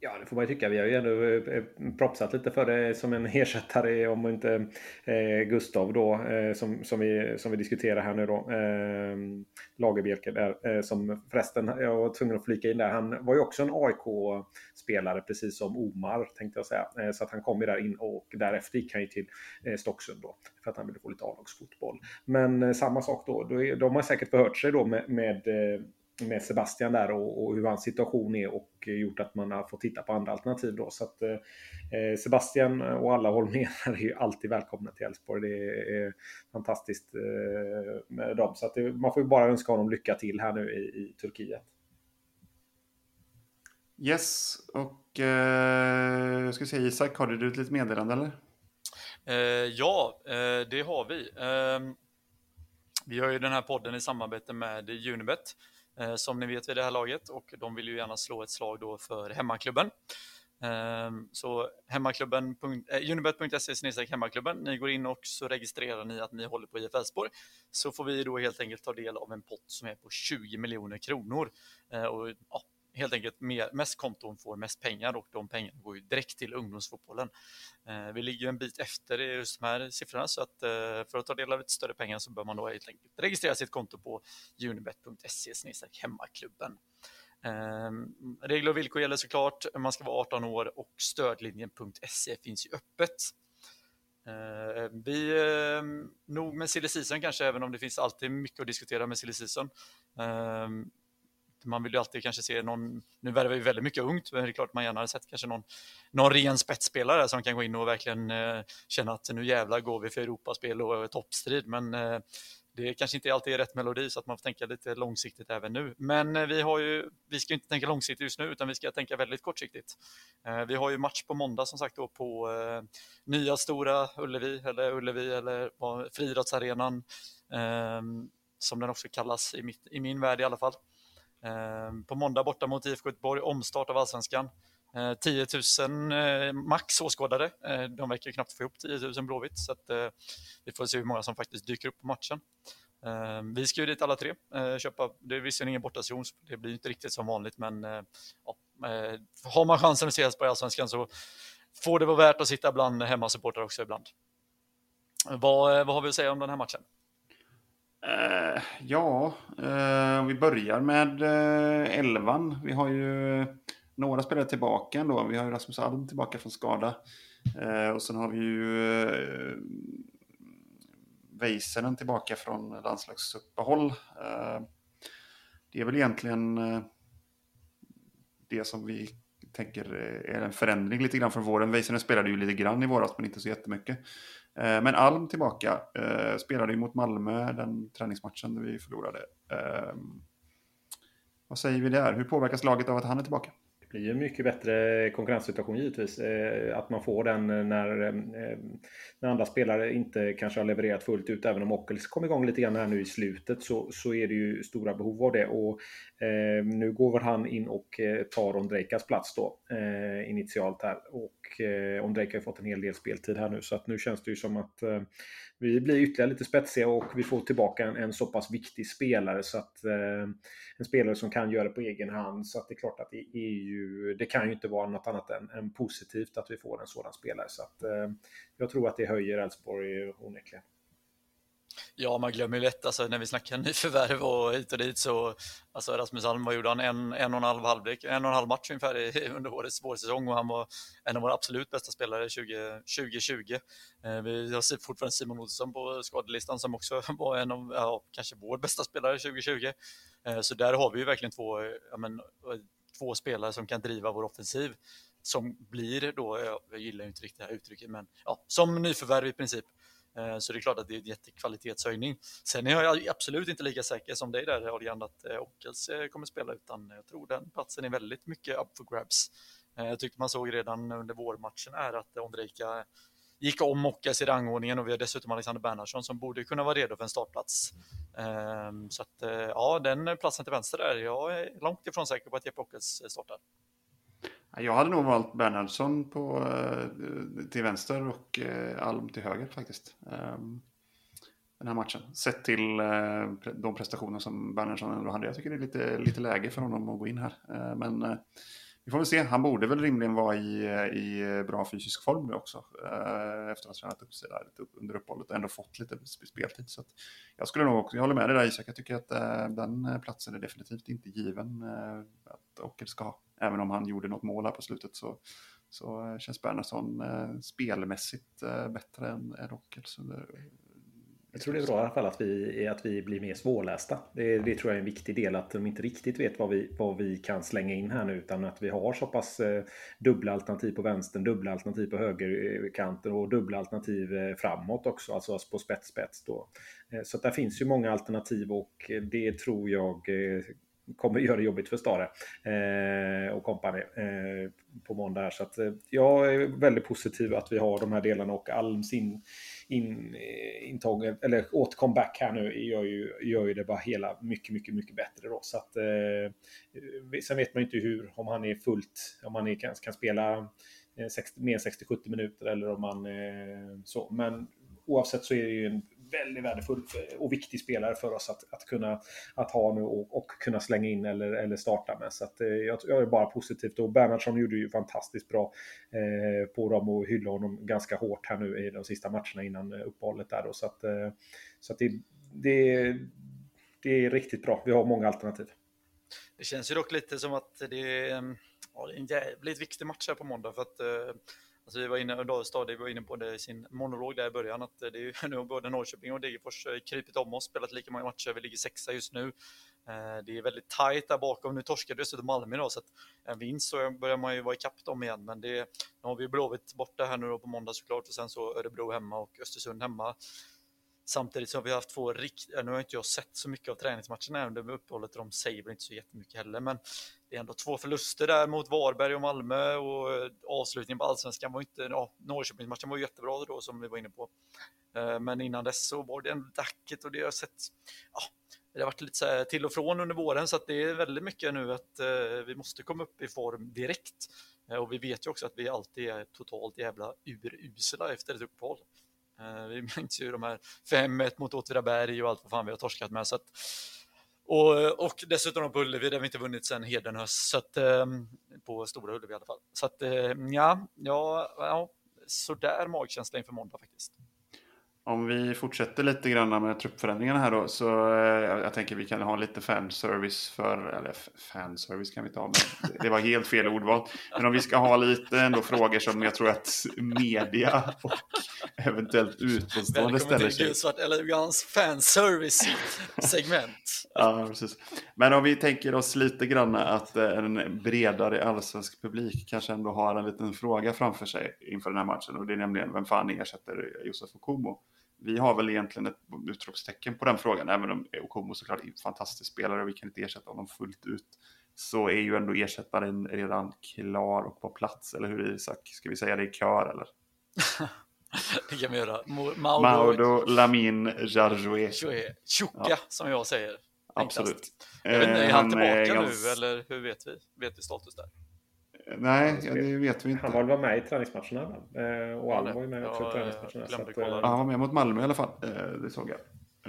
Ja, det får man ju tycka. Vi har ju ändå eh, eh, propsat lite för det som en ersättare om inte eh, Gustav då eh, som, som, vi, som vi diskuterar här nu då. Eh, Lagerbjälke där eh, som förresten, jag var tvungen att flika in där. Han var ju också en AIK-spelare precis som Omar tänkte jag säga. Eh, så att han kom ju där in och därefter gick han ju till eh, Stocksund då för att han ville få lite A-lagsfotboll. Men eh, samma sak då, då, de har säkert förhört sig då med, med eh, med Sebastian där och, och, hur hans situation är och gjort att man har fått titta på andra alternativ då. Så att eh, Sebastian och alla Holmér är ju alltid välkomna till Elfsborg. Det är fantastiskt eh, med dem. Så att det, man får ju bara önska honom lycka till här nu i, i Turkiet. Yes, och eh, jag ska säga Isak, har du ett litet meddelande eller? Eh, ja, eh, det har vi. Ehm, vi har ju den här podden i samarbete med Unibet Eh, som ni vet vid det här laget och de vill ju gärna slå ett slag då för hemmaklubben. Ehm, så hemmaklubben, eh, unibet.se hemmaklubben, ni går in och så registrerar ni att ni håller på IF Elfsborg. Så får vi då helt enkelt ta del av en pott som är på 20 miljoner kronor. Eh, och, ja, helt enkelt mer, mest konton får mest pengar och de pengarna går ju direkt till ungdomsfotbollen. Eh, vi ligger ju en bit efter i just de här siffrorna så att eh, för att ta del av lite större pengar så bör man då helt enkelt registrera sitt konto på unibet.se hemmaklubben. Eh, regler och villkor gäller såklart. Man ska vara 18 år och stödlinjen.se finns ju öppet. Eh, vi, eh, nog med silly season kanske, även om det finns alltid mycket att diskutera med silly season. Ehm, man vill ju alltid kanske se någon, nu värvar vi väldigt mycket ungt, men det är klart man gärna hade sett kanske någon, någon ren spetsspelare som kan gå in och verkligen eh, känna att nu jävlar går vi för Europaspel och toppstrid, men eh, det kanske inte alltid är rätt melodi så att man får tänka lite långsiktigt även nu. Men eh, vi, har ju, vi ska inte tänka långsiktigt just nu utan vi ska tänka väldigt kortsiktigt. Eh, vi har ju match på måndag som sagt då på eh, nya stora Ullevi eller Ullevi eller Friidrottsarenan eh, som den också kallas i, mitt, i min värld i alla fall. Ehm, på måndag borta mot IFK Göteborg, omstart av allsvenskan. Ehm, 10 000 eh, max åskådare. Ehm, de verkar knappt få ihop 10 000 Blåvitt, så att, eh, vi får se hur många som faktiskt dyker upp på matchen. Vi ska ju dit alla tre, eh, köpa, det är visserligen ingen bortasession, det blir inte riktigt som vanligt, men ja, har man chansen att ses på Allsvenskan så får det vara värt att sitta bland hemmasupportrar också ibland. Vad, vad har vi att säga om den här matchen? Uh, ja, uh, vi börjar med uh, elvan. Vi har ju några spelare tillbaka ändå. Vi har ju Rasmus Alm tillbaka från skada. och sen har vi ju uh, Väisänen tillbaka från landslagsuppehåll. det är väl egentligen det som vi tänker är en förändring lite grann från våren. Väisänen spelade ju lite grann i våras men inte så jättemycket. Eh, men Alm tillbaka. Eh, spelade ju mot Malmö den träningsmatchen där vi förlorade. Ehm, vad säger vi där? Hur påverkas laget av att han är tillbaka? Det blir ju en mycket bättre konkurrenssituation givetvis. Eh, att man får den eh, när, eh, när andra spelare inte kanske har levererat fullt ut. Även om Ockels kom igång lite grann här nu i slutet så, så är det ju stora behov av det. Och eh, nu går väl han in och tar Ondrejkas plats då eh, initialt här. Och eh, Ondrejka har fått en hel del speltid här nu så att nu känns det ju som att eh, vi blir ytterligare lite spetsiga och vi får tillbaka en, en så pass viktig spelare så att eh, en spelare som kan göra det på egen hand. Så att det är klart att det är ju, det kan ju inte vara något annat än, än positivt att vi får en sådan spelare. Så att eh, jag tror att det höjer Elfsborg onekligen. Ja, man glömmer ju lätt, alltså, när vi snackar nyförvärv och hit och dit så, alltså Rasmus Alm, vad gjorde han? En, en och en halv halvlek, en och en halv match ungefär i, under årets vårsäsong och han var en av våra absolut bästa spelare 20, 2020. Eh, vi har fortfarande Simon Olsson på skadelistan som också var en av, ja, kanske vår bästa spelare 2020. Eh, så där har vi ju verkligen två, ja, men, två spelare som kan driva vår offensiv som blir då, jag gillar ju inte riktigt det här uttrycket, men ja, som nyförvärv i princip. Eh, så det är klart att det är en jättekvalitetshöjning. Sen är jag absolut inte lika säker som dig där Adrian att eh, Ockels eh, kommer spela utan jag tror den platsen är väldigt mycket up for grabs. Jag tyckte man såg redan under vårmatchen här att Ondrejka gick om Ockels i rangordningen och vi har dessutom Alexander Bernhardsson som borde kunna vara redo för en startplats. Ehm, så att ja, den platsen till vänster där, jag är långt ifrån säker på att Jeppe Ockels startar. Jag hade nog valt Bernhardsson på, eh, till vänster och eh, Alm till höger faktiskt. Ehm, den här matchen. Sett till eh, de prestationer som Bernhardsson ändå hade. Jag tycker det är lite, lite läge för honom att gå in här. Men vi får väl se. Han borde väl rimligen vara i, i bra fysisk form nu också. Efter att ha tränat upp sig där under uppehållet och ändå fått lite speltid. Så jag skulle nog också, jag håller med dig där Isak. Jag tycker att den platsen är definitivt inte given att Ockel ska ha. Även om han gjorde något mål här på slutet så, så eh, känns Bernhardsson eh, spelmässigt eh, bättre än, än Jag tror det är bra i alla fall att vi, att vi blir mer svårlästa. Det, det tror jag är en viktig del, att de inte riktigt vet vad vi, vad vi kan slänga in här nu, utan att vi har så pass eh, dubbla alternativ på vänstern, dubbla alternativ på högerkanten eh, och dubbla alternativ eh, framåt också, alltså på spets-spets då. Eh, så där finns ju många alternativ och eh, det tror jag eh, kommer göra det jobbigt för Stare eh, och kompani eh, på måndag. Här. Så att, eh, jag är väldigt positiv att vi har de här delarna och Alms in, in, eh, intåg, eller åt comeback här nu gör ju, gör ju det bara hela mycket, mycket, mycket bättre. Då. Så att, eh, sen vet man ju inte hur, om han är fullt, om han är, kan, kan spela eh, 60, mer än 60-70 minuter eller om man eh, så. Men oavsett så är det ju en väldigt värdefull eh, och viktig spelare för oss att, att kunna att ha nu och, och kunna slänga in eller, eller starta med. Så att, eh, jag, jag är bara positivt och Bernhardsson gjorde ju fantastiskt bra eh, på dem och hyllade honom ganska hårt här nu i de sista matcherna innan eh, uppehållet där då. Så att, eh, så att det, det, det är riktigt bra. Vi har många alternativ. Det känns ju dock lite som att det är, mm, ja, det är en jävligt viktig match här på måndag för att eh, Alltså vi var inne, och var inne på det i sin monolog där i början, att eh, det är ju nu både Norrköping och Degerfors eh, krypit om oss, spelat lika många matcher, vi ligger sexa just nu. Eh, det är väldigt tajt där bakom, nu torskade dessutom Malmö idag, så att en vinst så börjar man ju vara ikapp dem igen, men det, nu har vi Blåvitt borta här nu då på måndag såklart, och sen så Örebro hemma och Östersund hemma. Samtidigt som vi har haft två riktiga, nu har inte jag sett så mycket av träningsmatcherna under uppehållet de säger väl inte så jättemycket heller, men det är ändå två förluster där mot Varberg och Malmö och eh, avslutningen på allsvenskan var inte, ja, Norrköpingsmatchen var jättebra då som vi var inne på. Eh, men innan dess så var det en dacket och det har sett, ja, det har varit lite så här till och från under våren så att det är väldigt mycket nu att eh, vi måste komma upp i form direkt. Och vi vet ju också att vi alltid är totalt jävla urusla efter ett uppehåll. Vi minns ju de här 5-1 mot Åtvidaberg och allt vad fan vi har torskat med. Så att, och, och dessutom på Ullevi där vi inte vunnit sedan Hedenhös, så att, ehm, på Stora Ullevi i alla fall. Så att ehm, ja, ja, ja sådär magkänsla inför måndag faktiskt. Om vi fortsätter lite grann med truppförändringarna här då, så eh, jag tänker vi kan ha lite fanservice för, eller fanservice kan vi inte ha, men det var helt fel ordval. Men om vi ska ha lite ändå frågor som jag tror att media och eventuellt utomstående ställer sig. Välkommen till Elegans fanservice-segment. ja, precis. Men om vi tänker oss lite grann att en bredare allsvensk publik kanske ändå har en liten fråga framför sig inför den här matchen och det är nämligen vem fan ersätter Josef Okumo? Vi har väl egentligen ett utropstecken på den frågan, även om Okomo såklart är en fantastisk spelare och vi kan inte ersätta honom fullt ut. Så är ju ändå ersättaren redan klar och på plats, eller hur Isak? Ska vi säga det i kör eller? det kan vi göra. Maudo, Maudo Lamin Jarjoué. Tjocka, ja. som jag säger. Absolut. Jag vet inte, är han, han tillbaka är nu, eller hur vet vi? Vet vi status där? Nej, det vet vi inte. Han var med i träningsmatcherna. Eh, och Alm var ju med också i träningsmatcherna. Att, eh, ja, han var med mot Malmö i alla fall. Eh, det såg jag.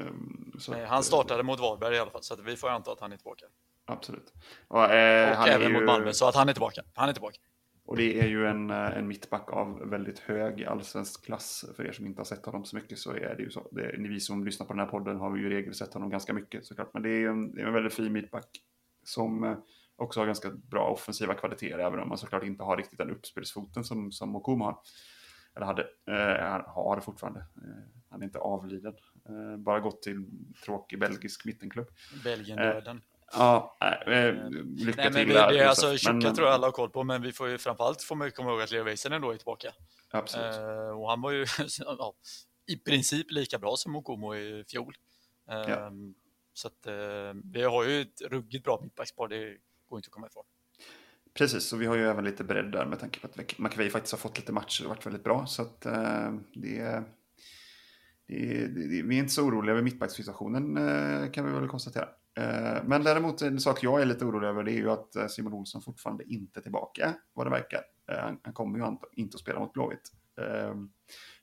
Ehm, så Nej, han startade mot Varberg i alla fall, så vi får anta att han är tillbaka. Absolut. Och, eh, och även ju... mot Malmö, så att han är tillbaka. Han är tillbaka. Och det är ju en, en mittback av väldigt hög allsvensk klass. För er som inte har sett honom så mycket så är det ju så. Det är, vi som lyssnar på den här podden har ju i regel sett honom ganska mycket såklart. Men det är en, det är en väldigt fin mittback som också har ganska bra offensiva kvaliteter, även om man såklart inte har riktigt den uppspelsfoten som, som Mokum har. Eller hade, eh, har fortfarande. Eh, han är inte avliden. Eh, bara gått till tråkig belgisk mittenklubb. Belgien-döden. Eh, ja, eh, lycka Nej, men till är alltså, Tjocka tror jag alla har koll på, men vi får ju framförallt får man komma ihåg att Leo Väisänen då är tillbaka. Absolut. Eh, och han var ju ja, i princip lika bra som Mokomo i fjol. Ja. Ehm, så att vi har ju ett ruggigt bra mittbackspar, det går inte att komma ifrån. Precis, och vi har ju även lite bredd där med tanke på att McVeigh faktiskt har fått lite matcher och varit väldigt bra. Så att eh, det, det, det, vi är inte så oroliga över mittbackssituationen eh, kan vi väl konstatera. Eh, men däremot en sak jag är lite orolig över det är ju att eh, Simon Olsson fortfarande inte är tillbaka vad det verkar. Eh, han kommer ju inte att spela mot Blåvitt. Eh,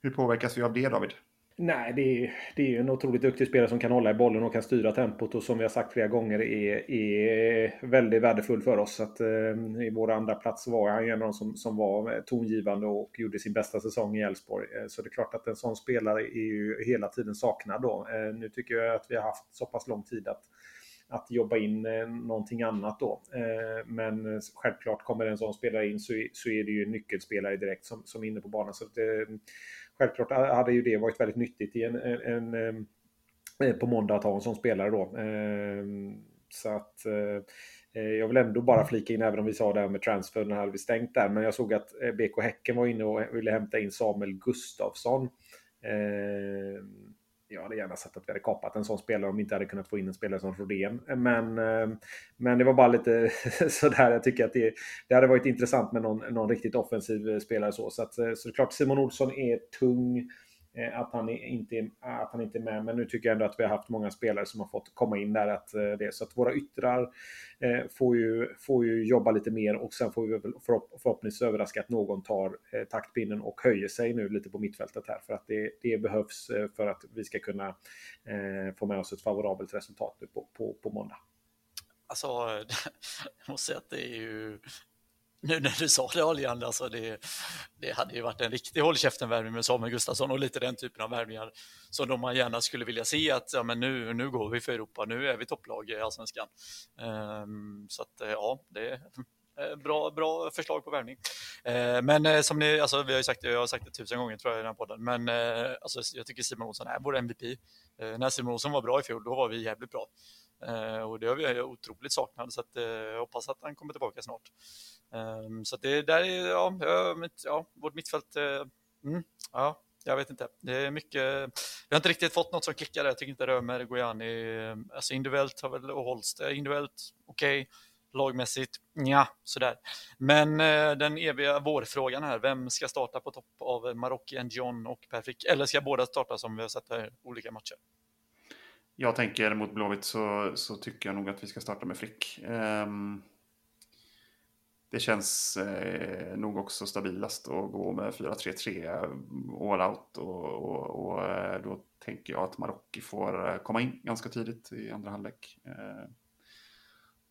hur påverkas vi av det David? Nej, det är, det är en otroligt duktig spelare som kan hålla i bollen och kan styra tempot och som vi har sagt flera gånger är, är väldigt värdefull för oss. Att, eh, I vår andra plats var han en av de som, som var tongivande och gjorde sin bästa säsong i Elfsborg. Eh, så det är klart att en sån spelare är ju hela tiden saknad då. Eh, nu tycker jag att vi har haft så pass lång tid att att jobba in eh, någonting annat då. Eh, men självklart kommer en sån spelare in så, så är det ju en nyckelspelare direkt som, som är inne på banan. Så det, självklart hade ju det varit väldigt nyttigt i en, en, en eh, på måndag att ha en sån spelare då. Så att eh, eh, jag vill ändå bara flika in, även om vi sa det här med transfer, när hade vi stängt där. Men jag såg att BK Häcken var inne och ville hämta in Samuel Gustafsson. Jag hade gärna sett att vi hade kapat en sån spelare om vi inte hade kunnat få in en spelare som Rodén. Men, eh, men det var bara lite sådär. Jag tycker att det, det hade varit intressant med någon, någon riktigt offensiv eh, spelare. Så, så, att, eh, så det är klart, Simon Olsson är tung. Eh, att han, inte, att han inte är med. Men nu tycker jag ändå att vi har haft många spelare som har fått komma in där. Att eh, det, så att våra yttrar eh, får, ju, får ju jobba lite mer och sen får vi väl förhoppningsvis överraska att någon tar taktpinnen och höjer sig nu lite på mittfältet här. För att det, det behövs för att vi ska kunna få med oss ett favorabelt resultat på, på, på måndag. Alltså, jag måste säga att det är ju nu när du sa det Aljan, alltså det, det hade ju varit en riktig håll käften-värvning med Samuel Gustafsson och lite den typen av värvningar som de man gärna skulle vilja se att ja, men nu, nu går vi för Europa, nu är vi topplag i allsvenskan. Um, så att eh, ja, det är bra, bra förslag på värvning. Uh, men eh, som ni, alltså vi har ju sagt det, jag har sagt det tusen gånger tror jag i den här podden, men uh, alltså, jag tycker Simon Olsson är vår MVP. när Simon Olsson var bra i fjol, då var vi jävligt bra. Eh, och det har vi otroligt saknat så att, eh, jag hoppas att han kommer tillbaka snart. Ehm, så det där är, ja, mitt, ja vårt mittfält, eh, mm, ja, jag vet inte. Det är mycket, vi har inte riktigt fått något som klickar Jag tycker inte Römer, Gojani, alltså individuellt har väl, och Holst, individuellt okej, okay. lagmässigt, ja, sådär. Men den eviga vårfrågan här, vem ska starta på topp av Marocki, John och Perfik? Eller ska båda starta som vi har sett här olika matcher? Jag tänker mot Blåvitt så, så tycker jag nog att vi ska starta med Frick. Um, ehm, det känns eh, nog också stabilast att gå med 4-3-3 eh, all out och, och, och eh, då tänker jag att Marocki får eh, komma in ganska tidigt i andra halvlek. Eh,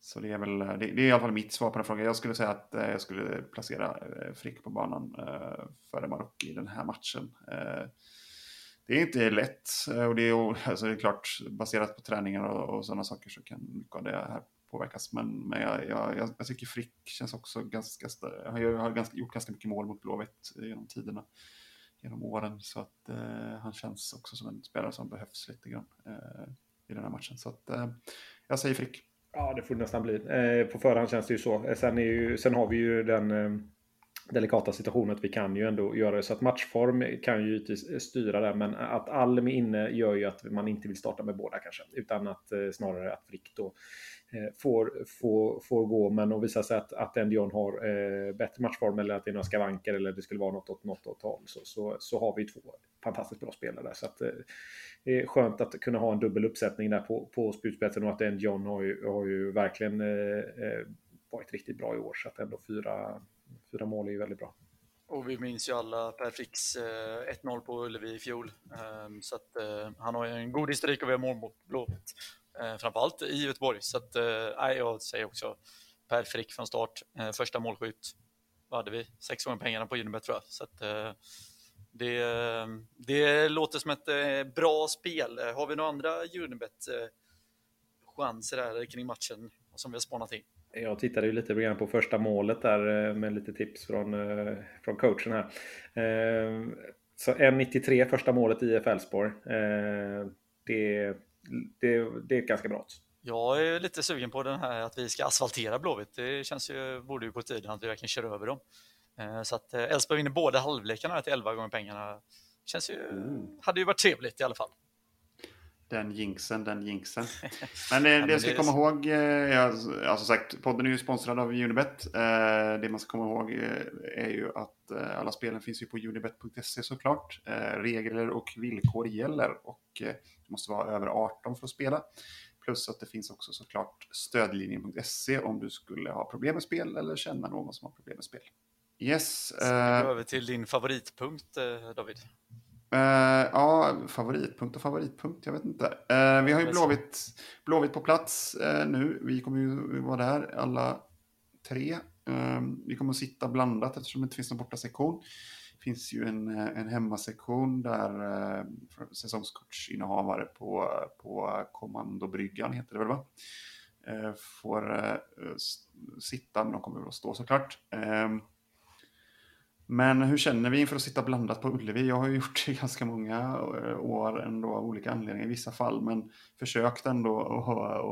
så det är väl, det, det, är i alla fall mitt svar på den frågan. Jag skulle säga att eh, jag skulle placera eh, Frick på banan eh, före Marocki i den här matchen det är inte lätt eh, och det är, alltså det är klart baserat på träningar och, och sådana saker så kan mycket av det här påverkas. Men, men jag, jag, jag, tycker Frick känns också ganska, han har ganska, gjort ganska mycket mål mot Blåvitt genom tiderna, genom åren. Så att eh, han känns också som en spelare som behövs lite grann eh, i den här matchen. Så att eh, jag säger Frick. Ja, det får det nästan bli. Eh, på förhand känns det ju så. Eh, sen, är ju, sen har vi ju den eh, delikata situationen att vi kan ju ändå göra det så att matchform kan ju givetvis styra det. Men att Alm inne gör ju att man inte vill starta med båda kanske. Utan att eh, snarare att Frick då eh, får, får, får gå. Men om det visar sig att, att Endion har eh, bättre matchform eller att det är några skavanker eller det skulle vara något åt något åt håll så, så, så har vi två fantastiskt bra spelare. Så att, eh, det är skönt att kunna ha en dubbel uppsättning där på, på spjutspetsen och att Endion har ju, har ju verkligen eh, varit riktigt bra i år. Så att ändå fyra, fyra mål är ju väldigt bra. Och vi minns ju alla Per Fricks eh, 1-0 på Ullevi i fjol. Um, så att eh, han har ju en god historik och vi har mål mot Blåvitt eh, framförallt i Göteborg. Så att, eh, jag säger också Per Frick från start, eh, första målskytt. Vad hade vi? Sex gånger pengarna på Unibet tror jag. Så att, eh, det, eh, det låter som ett eh, bra spel. Har vi några andra Unibet-chanser eh, här kring matchen som vi har spanat in? Jag tittade ju lite grann på första målet där med lite tips från, från coachen här. Så 1.93 första målet i Elfsborg. Det det, det är ett ganska bra Jag är lite sugen på den här att vi ska asfaltera Blåvitt. Det känns ju, borde ju på tiden att vi verkligen kör över dem. Eh, så att eh, Elfsborg vinner båda halvlekarna till 11 gånger pengarna. Känns ju, mm. hade ju varit trevligt i alla fall. Den jinxen, den jinxen. Men det, ja, det ska det komma ihåg, eh, alltså sagt, podden är ju sponsrad av Unibet. Det man ska komma ihåg är ju att alla spelen finns ju på unibet.se såklart. Regler och villkor gäller och du måste vara över 18 för att spela. Plus att det finns också såklart stödlinjen.se om du skulle ha problem med spel eller känna någon som har problem med spel. Yes. Så uh, över till din favoritpunkt, David. Uh, ja, favoritpunkt och favoritpunkt, jag vet inte. Uh, vi har ju Blåvitt, Blåvitt på plats uh, nu. Vi kommer ju vara där alla tre. vi kommer att sitta blandat eftersom det inte finns någon borta sektion. Det finns ju en, en hemmasektion där säsongskortsinnehavare på, på kommandobryggan, heter det väl va? får sitta, men de kommer att stå såklart. Men hur känner vi inför att sitta blandat på Ullevi? Jag har ju gjort det ganska många eh, år ändå av olika anledningar i vissa fall, men försökt ändå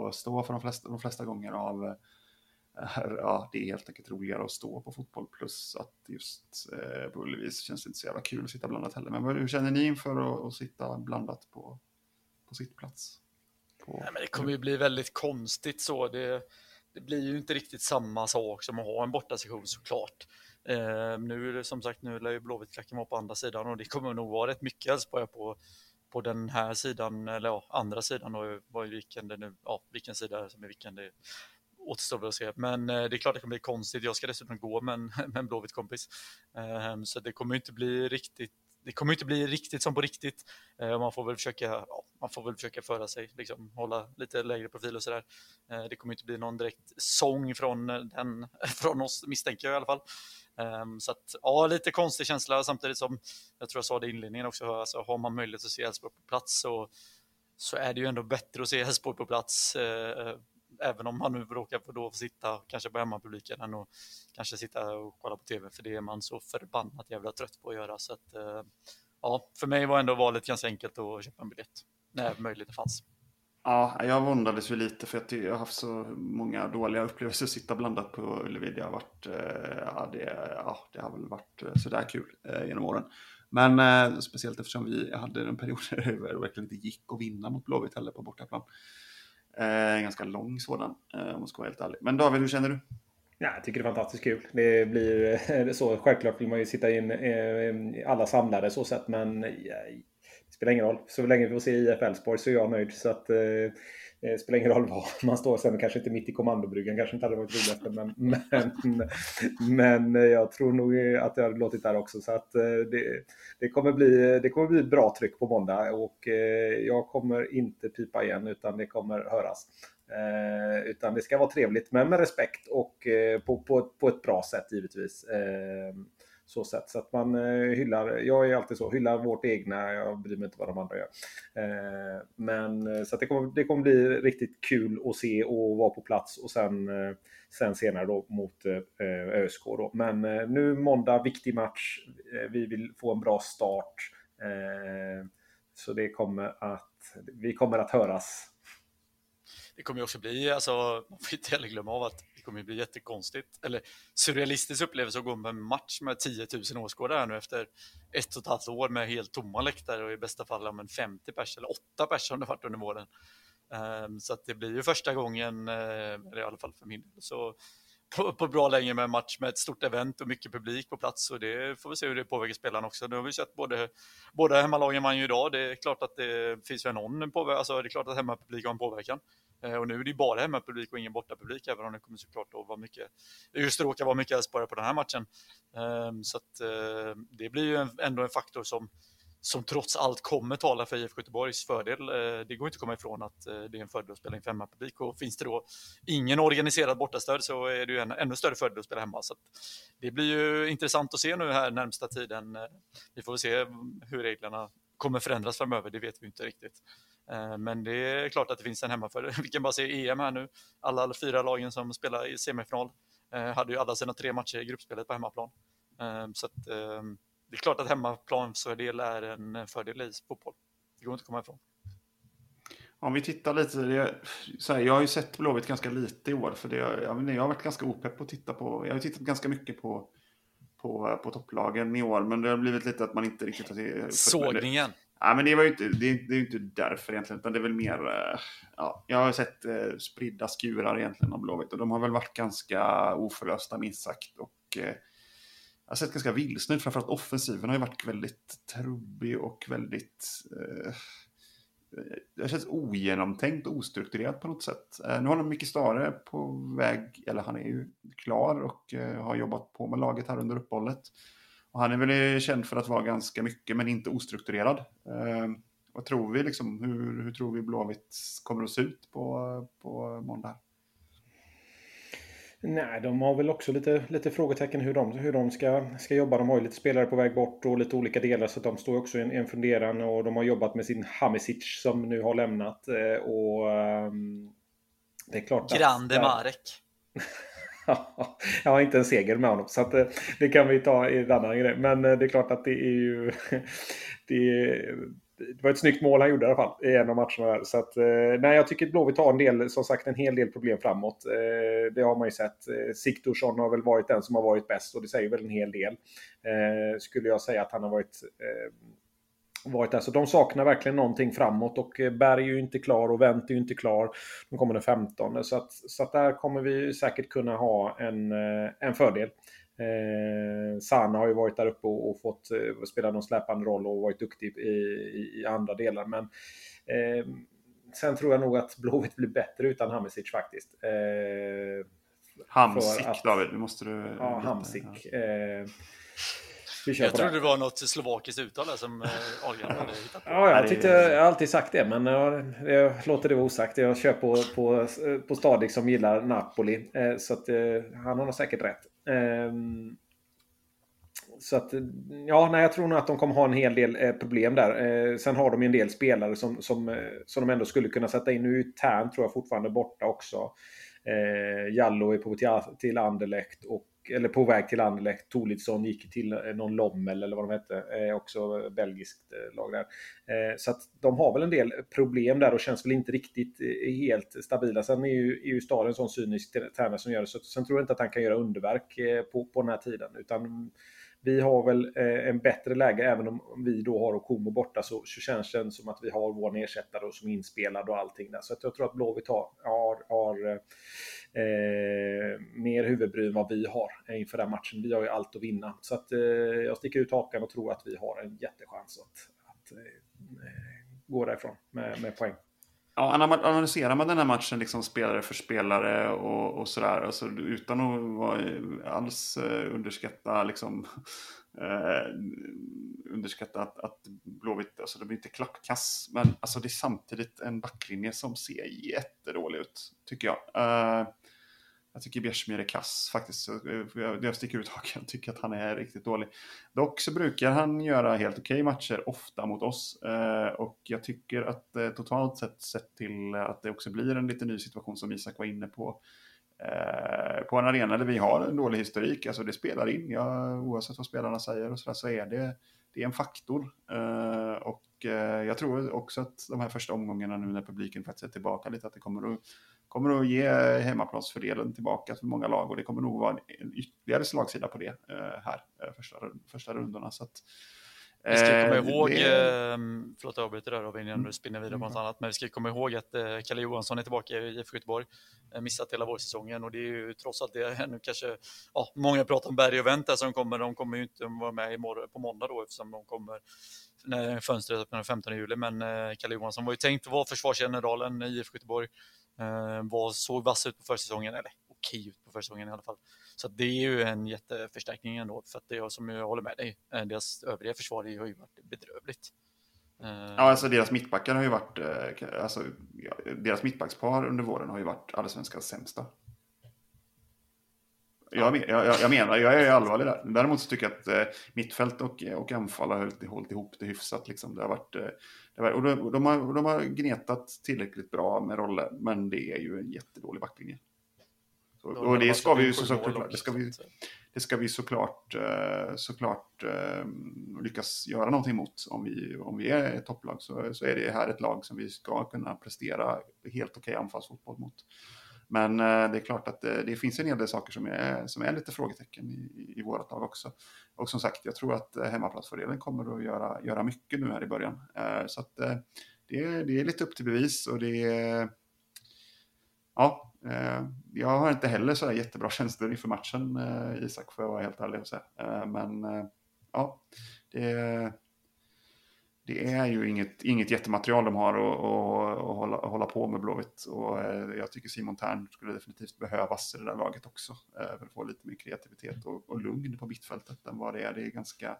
att stå för de flesta, de flesta gånger av eh, Ja, det är helt enkelt roligare att stå på fotboll plus att just eh, på Ullevi känns det inte så jävla kul att sitta blandat heller. Men hur känner ni inför att, att sitta blandat på, på sittplats? På... Nej, men det kommer ju bli väldigt konstigt så. Det, det blir ju inte riktigt samma sak som att ha en bortasession såklart. Eh, nu som sagt, nu lär ju Blåvitt-klacken vara på andra sidan och det kommer nog vara rätt mycket Elfsborg på, på den här sidan, eller ja, andra sidan och vad vilken det nu, ja, vilken sida som är vilken det återstår väl att se. Men eh, det är klart det kommer bli konstigt. Jag ska dessutom gå med en, med en Blåvitt kompis. Eh, så det kommer inte bli riktigt det kommer inte bli riktigt som på riktigt. Eh, man, får väl försöka, ja, man får väl försöka föra sig, liksom, hålla lite lägre profil och sådär. Eh, det kommer inte bli någon direkt sång från, eh, den, från oss, misstänker jag i alla fall. Um, så att, ja, lite konstig känsla samtidigt som, jag tror jag sa det i inledningen också, alltså, har man möjlighet att se Elfsborg på plats så, så är det ju ändå bättre att se Elfsborg på plats. Uh, även om man nu råkar få då sitta kanske på hemmapubliken än att kanske sitta och kolla på tv för det är man så förbannat jävla trött på att göra. Så att, eh, ja, för mig var ändå valet ganska enkelt att köpa en biljett när möjligheten fanns. Ja, jag våndades ju lite för att jag har haft så många dåliga upplevelser att sitta blandat på Ullevi. Det har, varit, eh, ja, det, ja, det har väl varit eh, sådär kul eh, genom åren. Men eh, speciellt eftersom vi hade en period där det verkligen inte gick att vinna mot Blåvitt heller på bortaplan. Eh, en ganska lång sådan, eh, om man ska vara helt ärlig. Men David, hur känner du? Ja, jag tycker det är fantastiskt kul. Det blir så. Självklart vill man ju sitta in alla samlade så sett, men spelar ingen roll. Så länge vi får se IF Elfsborg så är jag nöjd. Så att, eh, det spelar ingen roll var man står sen, kanske inte mitt i kommandobryggan, kanske inte hade varit roligast. men, men, men eh, jag tror nog att det hade låtit där också. Så att eh, det, det, kommer bli, det kommer bli bra tryck på måndag och jag kommer inte pipa igen utan det kommer höras. Eh, utan det ska vara trevligt, men med respekt och på, på, på ett bra sätt givetvis. Så sätt. Så att man eh, hyllar, jag är alltid så, hyllar vårt egna, jag bryr mig inte vad de andra gör. Eh, men eh, så att det kommer, det kommer bli riktigt kul att se och vara på plats och sen, eh, sen senare då mot eh, ÖSK. Då. Men nu måndag, viktig match. Vi vill få en bra start. Så det kommer att, vi kommer att höras det kommer ju också bli, alltså, man får inte heller glömma av att det kommer bli jättekonstigt, eller surrealistisk upplevelse att gå med en match med 10 000 åskådare nu efter ett och ett halvt år med helt tomma läktare och i bästa fall om en 50 pers eller 8 pers som det varit under våren. Ehm, så att det blir ju första gången, eh, eller i alla fall för min del, så på, på bra länge med en match med ett stort event och mycket publik på plats och det får vi se hur det påverkar spelarna också. Nu har vi sett både, båda hemmalagen vann ju idag. Det är klart att det finns väl någon påverkan, alltså det är klart att hemmapublik har en påverkan. Eh, och nu är det bara hemmapublik och ingen bortapublik, även om det kommer såklart att vara mycket, just det råkar vara mycket Elfsborgare på den här matchen. Ehm, så att eh, det blir ju ändå en faktor som som trots allt kommer tala för IFK Göteborgs fördel. Eh, det går inte att komma ifrån att eh, det är en fördel att spela inför hemmapublik och finns det då ingen organiserad bortastöd så är det ju en ännu större fördel att spela hemma. Så det blir ju intressant att se nu här närmsta tiden. Eh, vi får se hur reglerna kommer förändras framöver, det vet vi inte riktigt. Men det är klart att det finns en hemmafördel. Vi kan bara se EM här nu. Alla, alla fyra lagen som spelar i semifinal hade ju alla sina tre matcher i gruppspelet på hemmaplan. Så att, det är klart att hemmaplansfördel är en fördel i fotboll. Det går inte att komma ifrån. Om vi tittar lite, det, så här, jag har ju sett Blåvitt ganska lite i år. För det, jag, jag har varit ganska opepp på att titta på, jag har tittat ganska mycket på, på, på topplagen i år. Men det har blivit lite att man inte riktigt har... Sågningen! Ja, men det var ju inte, det, det är inte därför egentligen, utan det är väl mer... Eh, ja, jag har sett eh, spridda skurar egentligen av Blåvitt och de har väl varit ganska oförlösta minst sagt. Och, eh, jag har sett ganska vilsen ut, framförallt offensiven har ju varit väldigt trubbig och väldigt... Eh, det känts ogenomtänkt och ostrukturerat på något sätt. Eh, nu har de Micke Stare på väg, eller han är ju klar och eh, har jobbat på med laget här under uppehållet. Och han är väl eh, känd för att vara ganska mycket, men inte ostrukturerad. Eh, vad tror vi, liksom, hur, hur tror vi Blåvitt kommer att se ut på, på måndag? Nej, de har väl också lite, lite frågetecken hur de, hur de ska, ska jobba. De har ju lite spelare på väg bort och lite olika delar så de står också i en, en funderan och de har jobbat med sin Hamisic som nu har lämnat. Eh, och um, det är klart Grande att, Marek. jag har inte en seger med honom så att, eh, det kan vi ta i en annan grej. Men eh, det är klart att det är ju... det, det var ett snyggt mål han gjorde i alla fall i en av matcherna. Där. Så att, eh, nej, jag tycker att Blåvitt har en del, som sagt, en hel del problem framåt. Eh, det har man ju sett. Eh, Siktorsson har väl varit den som har varit bäst och det säger väl en hel del. Eh, skulle jag säga att han har varit varit där. Så de saknar verkligen någonting framåt och Berg är ju inte klar och Wendt är ju inte klar. De kommer den 15. Så, att, så att där kommer vi säkert kunna ha en, en fördel. Eh, Sana har ju varit där uppe och, och fått eh, spela någon släpande roll och varit duktig i, i, i andra delar. Men eh, sen tror jag nog att Blåvitt blir bättre utan Hamisic faktiskt. Eh, Hamsik David, nu måste du... Ja, Hamsik. Eh, jag trodde det var något slovakiskt uttal som eh, Ahlgren hade hittat på. Ja, jag, tyckte, jag har alltid sagt det, men jag, jag låter det vara osagt. Jag kör på, på, på Stadig som gillar Napoli, eh, så att, eh, han har nog säkert rätt. Ehm, så att, ja, nej, jag tror nog att de kommer ha en hel del eh, problem där. Eh, sen har de ju en del spelare som, som, eh, som de ändå skulle kunna sätta in. Nu är Tern tror jag fortfarande borta också. Jallo är på till, till Anderlecht och eller på väg till Anderlecht. Tolitsson gick till eh, någon Lommel eller vad de hette. Eh, också belgiskt eh, lag där. Så att de har väl en del problem där och känns väl inte riktigt helt stabila. Sen är ju, är ju Stad en sån cynisk tränare som gör det. Så sen tror jag inte att han kan göra underverk på, på den här tiden. Utan vi har väl en bättre läge, även om vi då har Okomo borta så, så känns det som att vi har vår ersättare som är inspelad och allting där. Så att jag tror att Blåvitt har, har, har eh, mer huvudbry än vad vi har eh, inför den matchen. Vi har ju allt att vinna. Så att eh, jag sticker ut hakan och tror att vi har en jättechans att, att eh, eh gå därifrån med, med poäng. Ja, analyserar man den här matchen liksom spelare för spelare och, och sådär, alltså, utan att vara, alls eh, underskatta liksom, eh, underskatta att, att Blåvitt, alltså det blir inte klappkass, men alltså det är samtidigt en backlinje som ser jättedålig ut, tycker jag. Eh, jag tycker Bjärsmyr är kass faktiskt. Eh, jag sticker ut hakan. Jag tycker att han är riktigt dålig. Dock så brukar han göra helt okej okay matcher ofta mot oss. Eh, och jag tycker att eh, totalt sett, sett till att det också blir en lite ny situation som Isak var inne på. På en arena där vi har en dålig historik, alltså det spelar in. Ja, oavsett vad spelarna säger och så, där, så är det, det är en faktor. Eh, och eh, jag tror också att de här första omgångarna nu när publiken faktiskt är tillbaka lite, att det kommer att kommer att ge hemmaplansfördelen tillbaka för många lag och det kommer nog vara en ytterligare slagsida på det eh, här eh, första, första rundorna. Så att, vi ska komma eh, ihåg, det... förlåt jag avbryter där Robin innan du spinner vidare på något annat, men vi ska komma ihåg att Kalle Johansson är tillbaka i IFK Göteborg, missat hela vårsäsongen och det är ju trots att det är nu kanske, ja, många pratar om Berg och Wendt som kommer, de kommer ju inte vara med på måndag då eftersom de kommer när fönstret öppnar den 15 juli, men Kalle Johansson var ju tänkt att vara försvarsgeneralen i IFK Göteborg. Eh, var, såg vass ut på försäsongen, eller okej ut på försäsongen i alla fall. Så det är ju en jätteförstärkning ändå, för att det är som jag håller med dig, eh, deras övriga försvar har ju varit bedrövligt. Eh, ja, alltså deras mittbackar har ju varit, alltså deras mittbackspar under våren har ju varit allsvenskans sämsta. Jag, jag, jag, menar, jag är allvarlig där. Däremot så tycker jag att eh, mittfält och, och anfall har hållit, hållit ihop det hyfsat. Liksom. Det har varit, eh, det har, och de, de, har, de har gnetat tillräckligt bra med roller, men det är ju en jättedålig backlinje. Så, och det ska vi så, såklart, det ska vi, det ska vi såklart, eh, såklart eh, lyckas göra någonting mot. Om vi, om vi är ett topplag så, så är det här ett lag som vi ska kunna prestera helt okej anfallsfotboll mot. Men eh, det är klart att det, det, finns en hel del saker som är, som är lite frågetecken i, i vårat lag också. Och som sagt, jag tror att hemmaplatsfördelen kommer att göra, göra mycket nu här i början. Så att det, är, det är lite upp till bevis och det är... Ja, eh, jag har inte heller så jättebra känslor inför matchen, eh, Isak, får jag vara helt ärlig och säga. Eh, men ja, det det är ju inget, inget jättematerial de har att, att, att hålla, att hålla på med Blåvitt. Och eh, jag tycker Simon Tern skulle definitivt behövas i det där laget också. Eh, för att få lite mer kreativitet och, och lugn på mittfältet än vad det är. Det är ganska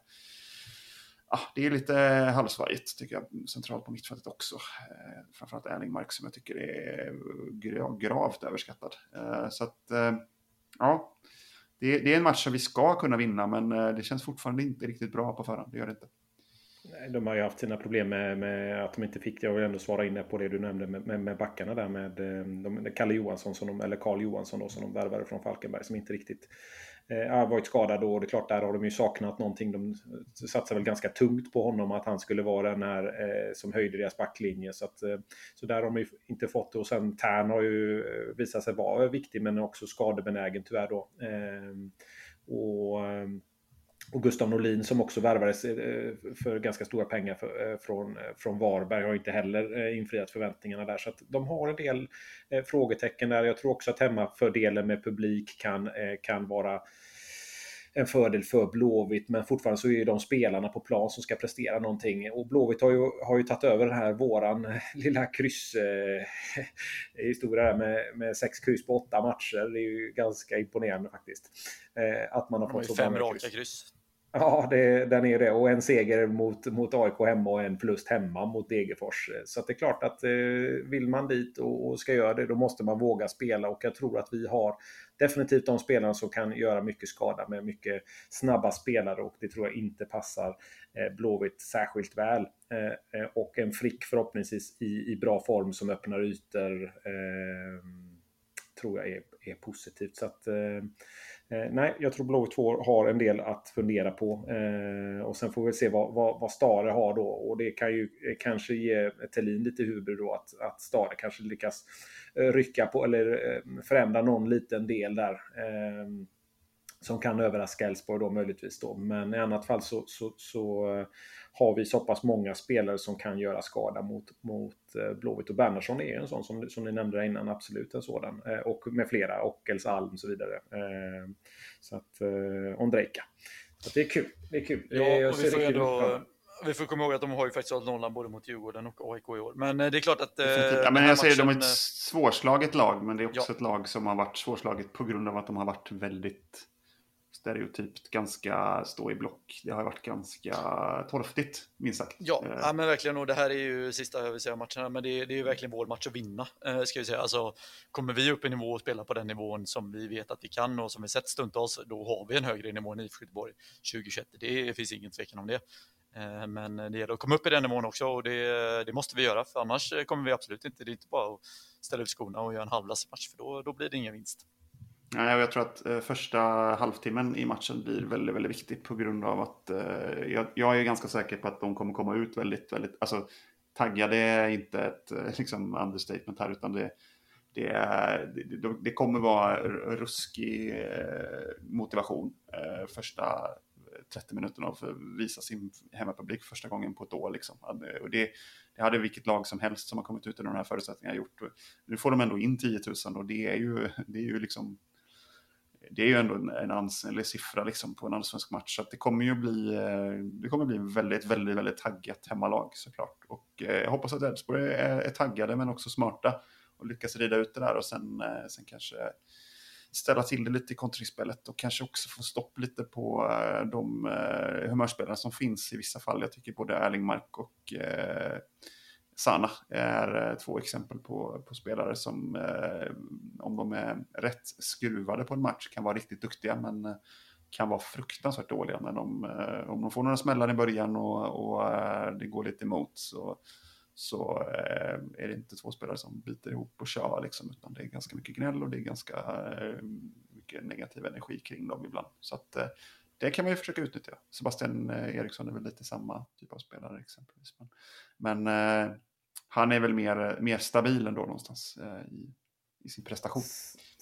ah, det är lite halvsvajigt tycker jag, centralt på mittfältet också. Eh, framförallt Erlingmark som jag tycker är gravt överskattad. Eh, så att, eh, ja, det, det är en match som vi ska kunna vinna, men eh, det känns fortfarande inte riktigt bra på förhand. Det gör det inte. De har ju haft sina problem med, med, att de inte fick, jag vill ändå svara in på det du nämnde med, med, med backarna där med de, Kalle Johansson, som de, eller Karl Johansson då, som de värvade från Falkenberg som inte riktigt har varit skadad och det är klart där har de ju saknat någonting. De satsar väl ganska tungt på honom att han skulle vara den här eh, som höjde deras backlinje. Så, att, eh, så där har de ju inte fått det och sen Tern har ju eh, visat sig vara viktig men också skadebenägen tyvärr då. Eh, och ehm, och Gustav Norlin som också värvades eh, för ganska stora pengar eh, från, eh, från Varberg har inte heller infriat förväntningarna där. Så att de har en del frågetecken där. Jag tror också att hemmafördelen med publik kan, kan vara en fördel för Blåvitt, men fortfarande så är det de spelarna på plan som ska prestera någonting. Och Blåvitt har ju, har ju tagit över den här våran lilla krysshistoria eh, med, med sex kryss på åtta matcher. Det är ju ganska imponerande faktiskt. Eh, att man har fått så fem raka kryss. Ja, det, den är det. Och en seger mot, mot AIK hemma och en förlust hemma mot Degerfors. Så det är klart att eh, vill man dit och, och, ska göra det, då måste man våga spela. Och jag tror att vi har definitivt de spelarna som kan göra mycket skada med mycket snabba spelare. Och det tror jag inte passar eh, Blåvitt särskilt väl. Eh, eh och en Frick förhoppningsvis i, i bra form som öppnar ytor eh, tror jag är, är positivt. Så att eh, eh, nej, jag tror Blåvitt 2 har en del att fundera på. Eh, och sen får vi se vad, vad, vad Stare har då. Och det kan ju eh, kanske ge Thelin lite huvud då att, att Stare kanske lyckas eh, rycka på eller eh, förändra någon liten del där. Eh, som kan överraska Elfsborg då möjligtvis då. Men i annat fall så, så, så eh, har vi så pass många spelare som kan göra skada mot, mot eh, Blåvitt. Och Bernersson är en sån som, som ni nämnde där innan, absolut en sådan. Eh, och med flera, Ockels, Alm och så vidare. Eh, så att, Ondrejka. Så att det är kul. Det är kul. Ja, och vi får ändå vi får komma ihåg att de har ju faktiskt hållit nollan både mot Djurgården och AIK i år. Men det är klart att... ja, men jag säger, de är ett svårslaget lag, men det är också ja. ett lag som har varit svårslaget på grund av att de har varit väldigt stereotypt ganska stå i block. Det har varit ganska torftigt, minst sagt. Ja, eh. ja, men verkligen. Och det här är ju sista matcherna, men det är, det är ju verkligen vår match att vinna. Eh, ska vi säga. Alltså, kommer vi upp i nivå och spela på den nivån som vi vet att vi kan och som vi sett stundtals, då har vi en högre nivå än IFK Göteborg 2021. Det finns ingen tvekan om det. Eh, men det gäller att komma upp i den nivån också och det, det, måste vi göra, för annars kommer vi absolut inte. Det är inte bara att ställa ut skorna och göra en halvlassig för då, då blir det ingen vinst. Nej, jag tror att eh, första halvtimmen i matchen blir väldigt, väldigt viktig på grund av att eh, jag, jag, är ganska säker på att de kommer komma ut väldigt, väldigt, alltså taggade är inte ett eh, liksom, understatement här, utan det, det, är, det, det kommer vara ruskig eh, motivation eh, första eh, 30 minuterna för att visa sin hemmapublik första gången på ett år. Liksom. Och det, det hade vilket lag som helst som har kommit ut i de här förutsättningarna gjort. Nu får de ändå in 10 000 och det är ju, det är ju liksom det är ju ändå en, en ansenlig siffra liksom på en allsvensk match. Så det kommer ju bli, eh, det kommer bli väldigt, väldigt, väldigt taggat hemmalag såklart. Och eh, jag hoppas att Elfsborg är, är taggade men också smarta och lyckas rida ut det där och sen, eh, sen kanske ställa till det lite i kontringsspelet och kanske också få stopp lite på de humörspelare som finns i vissa fall. Jag tycker både Erlingmark och Sana är eh, två exempel på, på spelare som, eh, om de är rätt skruvade på en match, kan vara riktigt duktiga, men eh, kan vara fruktansvärt dåliga. Men om, eh, om de får några smällar i början och, och eh, det går lite emot så, så eh, är det inte två spelare som biter ihop och kör, liksom, utan det är ganska mycket gnäll och det är ganska mycket negativ energi kring dem ibland. Så att, det kan man ju försöka utnyttja. Sebastian eh, Eriksson är väl lite samma typ av spelare exempelvis. Men, men eh, han är väl mer, eh, mer stabil ändå någonstans eh, i, i sin prestation.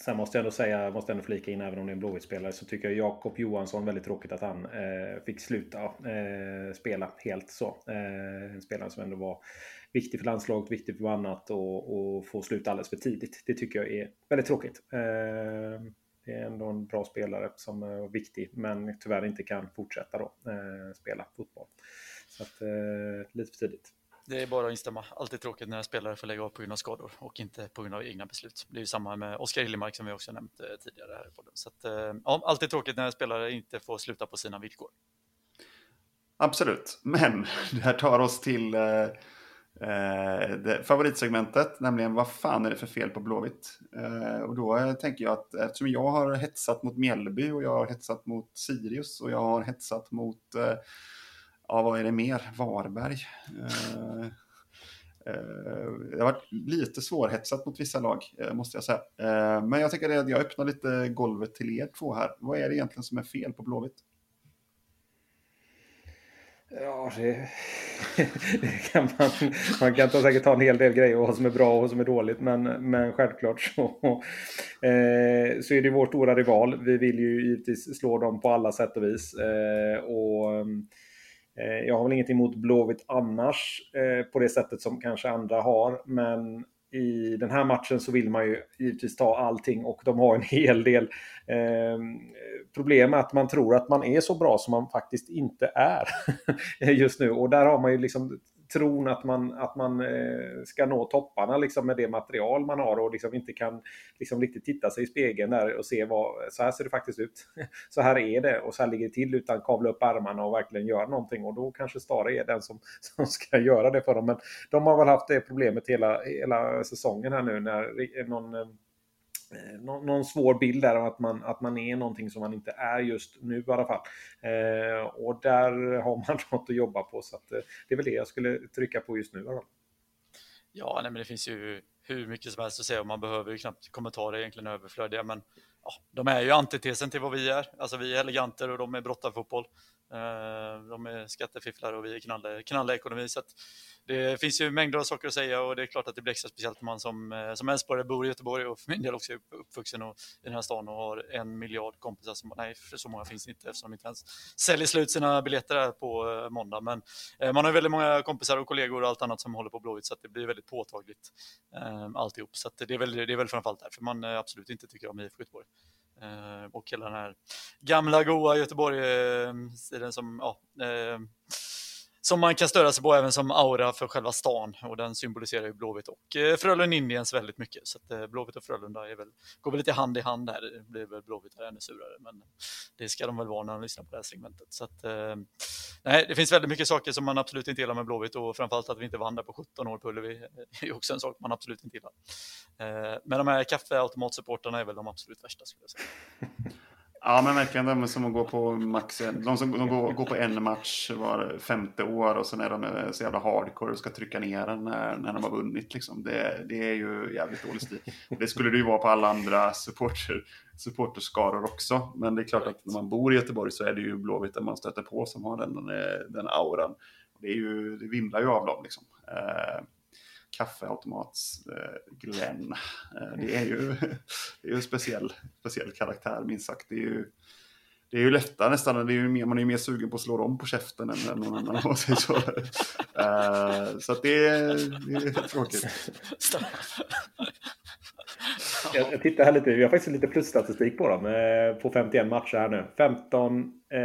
Sen måste jag ändå säga, måste ändå flika in, även om det är en Blåvitt-spelare, så tycker jag Jakob Johansson väldigt tråkigt att han eh, fick sluta eh, spela helt så. Eh, en spelare som ändå var viktig för landslaget, viktig för annat och, och få sluta alldeles för tidigt. Det tycker jag är väldigt tråkigt. Eh, Eh, det är ändå en bra spelare som är viktig, men tyvärr inte kan fortsätta då, eh, spela fotboll. Så att, eh, lite för tidigt. Det är bara att instämma. Alltid tråkigt när spelare får lägga av på grund av skador och inte på grund av egna beslut. Det är ju samma med Oskar Hiljemark som vi också nämnt eh, tidigare här i podden. Så att, eh, ja, alltid tråkigt när spelare inte får sluta på sina villkor. Absolut, men det här tar oss till eh, favoritsegmentet, nämligen vad fan är det för fel på Blåvitt? Eh, och då eh, tänker jag att eftersom jag har hetsat mot Mjällby och jag har hetsat mot Sirius och jag har hetsat mot eh, ja, vad är det mer? Varberg. Eh, eh, det har varit lite svårhetsat mot vissa lag, eh, måste jag säga. Men jag tänker att jag öppnar lite golvet till er två här. Vad är det egentligen som är fel på Blåvitt? Ja, det, det, kan man, man kan ta, säkert ta en hel del grejer och vad som är bra och vad som är dåligt. Men, men självklart så, eh, så är det vår stora rival. Vi vill ju givetvis slå dem på alla sätt och vis. Eh, och Eh, jag har väl inget emot Blåvitt annars eh, på det sättet som kanske andra har. Men i den här matchen så vill man ju givetvis ta allting och de har en hel del eh, problem med att man tror att man är så bra som man faktiskt inte är just nu. Och där har man ju liksom tron att man, att man eh, ska nå topparna liksom med det material man har och liksom inte kan liksom riktigt titta sig i spegeln där och se vad, så här ser det faktiskt ut. så här är det och så här ligger det till utan kavla upp armarna och verkligen göra någonting och då kanske Stare är den som, som ska göra det för dem. Men de har väl haft det problemet hela, hela säsongen här nu när någon eh, Eh, någon, någon, svår bild där av att man, att man är någonting som man inte är just nu i alla fall. Eh, och där har man något att jobba på så att, eh, det är väl det jag skulle trycka på just nu. Då. Ja, nej, men det finns ju hur mycket som helst att säga och man behöver ju knappt kommentarer egentligen överflödiga. Men ja, de är ju antitesen till vad vi är. Alltså vi är eleganter och de är brottarfotboll. Eh, de är skattefifflare och vi är knalle, knallekonomi. Så det finns ju mängder av saker att säga och det är klart att det blir extra speciellt när man som, eh, som Älvsborgare bor i Göteborg och för min del också är uppvuxen och, i den här stan och har en miljard kompisar. Som, nej, för så många finns det inte eftersom de inte ens säljer slut sina biljetter här på eh, måndag. Men eh, man har väldigt många kompisar och kollegor och allt annat som håller på Blåvitt så det blir väldigt påtagligt alltihop. Så det, är väl, det är väl framförallt därför man absolut inte tycker om IFK Göteborg. Eh, och hela den här gamla goa Göteborg-stilen eh, som, ja, eh, som man kan störa sig på även som aura för själva stan och den symboliserar ju Blåvitt och eh, Frölunda Indiens väldigt mycket. Så att eh, Blåvitt och Frölunda är väl, går väl lite hand i hand här. Det blir väl Blåvitt ännu surare, men det ska de väl vara när de lyssnar på det här segmentet. Så att, eh, nej, det finns väldigt mycket saker som man absolut inte gillar med Blåvitt och framförallt att vi inte vann där på 17 år på Ullevi är också en sak man absolut inte gillar. Eh, men de här kaffeautomatsupportrarna är väl de absolut värsta skulle jag säga. Ja, men verkligen de som att gå på max De som de går, går på en match var femte år och sen är de eh, så jävla hardcore och ska trycka ner den när, eh, när de har vunnit. Liksom. Det, det är ju jävligt dålig stil. Det skulle det ju vara på alla andra supporter, supporterskaror också. Men det är klart att när man bor i Göteborg så är det ju Blåvitt man stöter på som har den, eh, den auran. Det, är ju, det vimlar ju av dem. Liksom kaffeautomats-Glenn. Eh, det är ju, det är ju en speciell, speciell karaktär minst sagt. Det är ju, det är ju lättare nästan, det är ju mer, man är ju mer sugen på att slå dem på käften än någon annan om man säger så. Uh, så att det, är, det är tråkigt. Jag, jag tittar här lite, vi har faktiskt lite plusstatistik på dem. Eh, på 51 matcher här nu. 15 eh,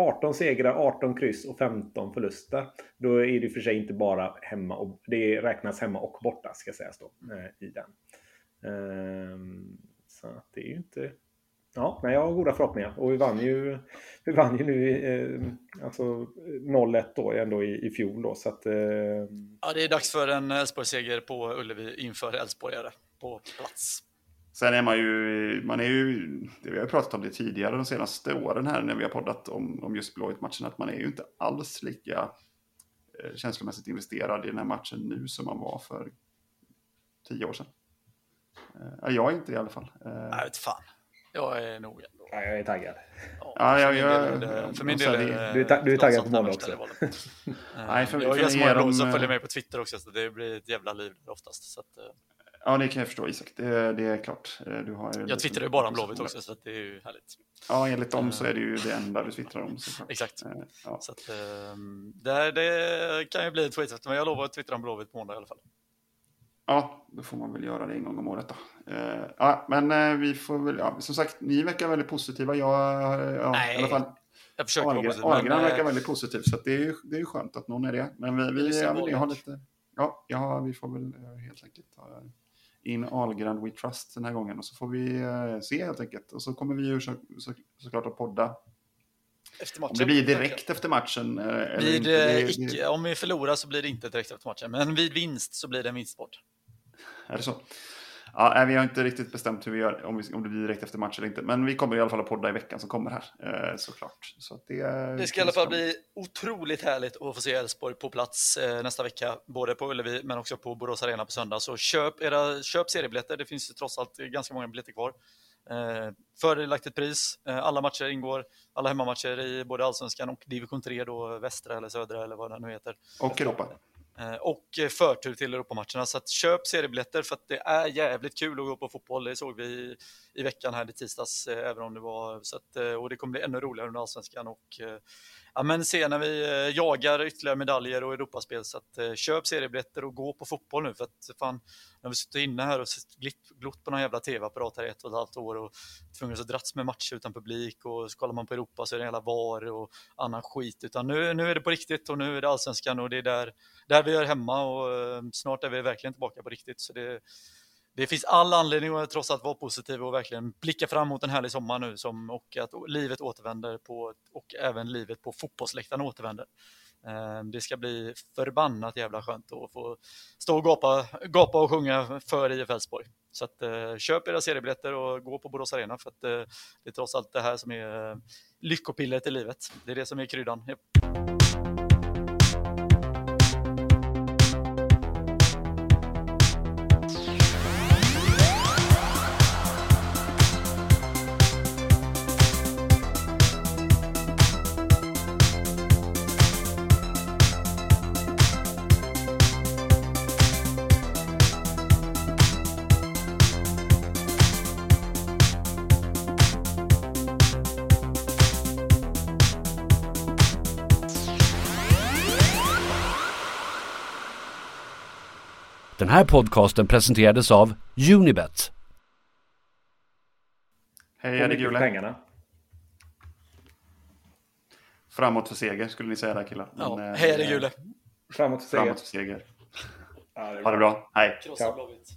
18 segrar, 18 kryss och 15 förluster. Då är det för sig inte bara hemma och det räknas hemma och borta ska sägas då eh, i den. Ehm, så det är ju inte... Ja, men jag har goda förhoppningar och vi vann ju, vi vann ju nu eh, alltså 0-1 då ändå i, i fjol då så att... Eh, ja, det är dags för en Elfsborgsseger på Ullevi inför Elfsborgare på plats. Sen är man ju, man är ju, vi har pratat om det tidigare de senaste åren här när vi har poddat om, om just Blåvitt-matchen, att man är ju inte alls lika eh, känslomässigt investerad i den här matchen nu som man var för tio år sedan. Eh, jag är inte det i alla fall. Eh, jag vet fan. Jag är nog ändå. Ja, jag är taggad. Ja, ja, jag, jag, för min del är du, är du är taggad på måndag också. Nej, för, jag är så många som följer med på Twitter också, så det blir ett jävla liv oftast. Så att, Ja, det kan jag förstå Isak. Det, det är klart. Eh, du har jag twittrar ju bara om Blåvitt också, så det är ju härligt. Ja, enligt dem så är det ju det enda du twittrar om. Exakt. Eh, ja. Så att, ehm, det, det kan ju bli ett tweet, men jag lovar att twittra om Blåvitt på måndag i alla fall. Ja, då får man väl göra det en gång om året då. Ja, men vi får väl, ja, som sagt, ni verkar väldigt positiva. Jag, ja, Nej, i alla fall. Jag försöker Ahlgren, vara positiv. Ahlgren verkar väldigt positiv, så det är ju det är skönt att någon är det. Men vi, vi, vi har lite, ja, ja, vi får väl helt enkelt ha in Ahlgren We Trust den här gången. Och så får vi eh, se helt enkelt. Och så kommer vi ju så, så, såklart att podda. Efter matchen. Om det blir direkt efter matchen. Eh, vid, inte, det, icke. Om vi förlorar så blir det inte direkt efter matchen. Men vid vinst så blir det en vinstsport. Är det så? Ja, vi har inte riktigt bestämt hur vi gör, om, vi, om det blir direkt efter match eller inte. Men vi kommer i alla fall att podda i veckan som kommer här, eh, såklart. Så det, det ska i alla fall bli otroligt härligt att få se Elfsborg på plats eh, nästa vecka, både på Ullevi men också på Borås Arena på söndag. Så köp, era, köp seriebiljetter, det finns ju trots allt ganska många biljetter kvar. Eh, fördelaktigt pris, eh, alla matcher ingår, alla hemmamatcher i både Allsvenskan och Division 3 då, västra eller södra eller vad det nu heter. Och Europa. Eh, och eh, förtur till Europamatcherna. Så att köp seriebiljetter för att det är jävligt kul att gå på fotboll. Det såg vi i veckan här i tisdags, eh, även om det var så att, eh, och det kommer bli ännu roligare under allsvenskan och eh, ja, men se när vi jagar ytterligare medaljer och Europaspel. Så att köp seriebiljetter och gå på fotboll nu för att fan, när vi suttit inne här och glott på någon jävla tv-apparat här i ett och ett halvt år och tvungna att dras med matcher utan publik och så kollar man på Europa så är det en jävla VAR och annan skit. Utan nu, nu är det på riktigt och nu är det allsvenskan och det är där, där vi är hemma och snart är vi verkligen tillbaka på riktigt. Så det, det finns all anledning att trots allt vara positiv och verkligen blicka fram mot en härlig sommar nu som, och att livet återvänder på, och även livet på fotbollsläktaren återvänder. Eh, det ska bli förbannat jävla skönt att få stå och gapa, gapa och sjunga för IF Elfsborg. Så att, eh, köp era seriebiljetter och gå på Borås Arena för att eh, det är trots allt det här som är lyckopillret i livet. Det är det som är kryddan. Här podcasten presenterades av Unibet. Hej, är det Gule? pengarna. Framåt för seger skulle ni säga där killar. Ja, Men, eh, här är Gule. Framåt för seger. Framåt för seger. Ja, det är Ha det bra. Hej. Krossa Ja. Blåvitt.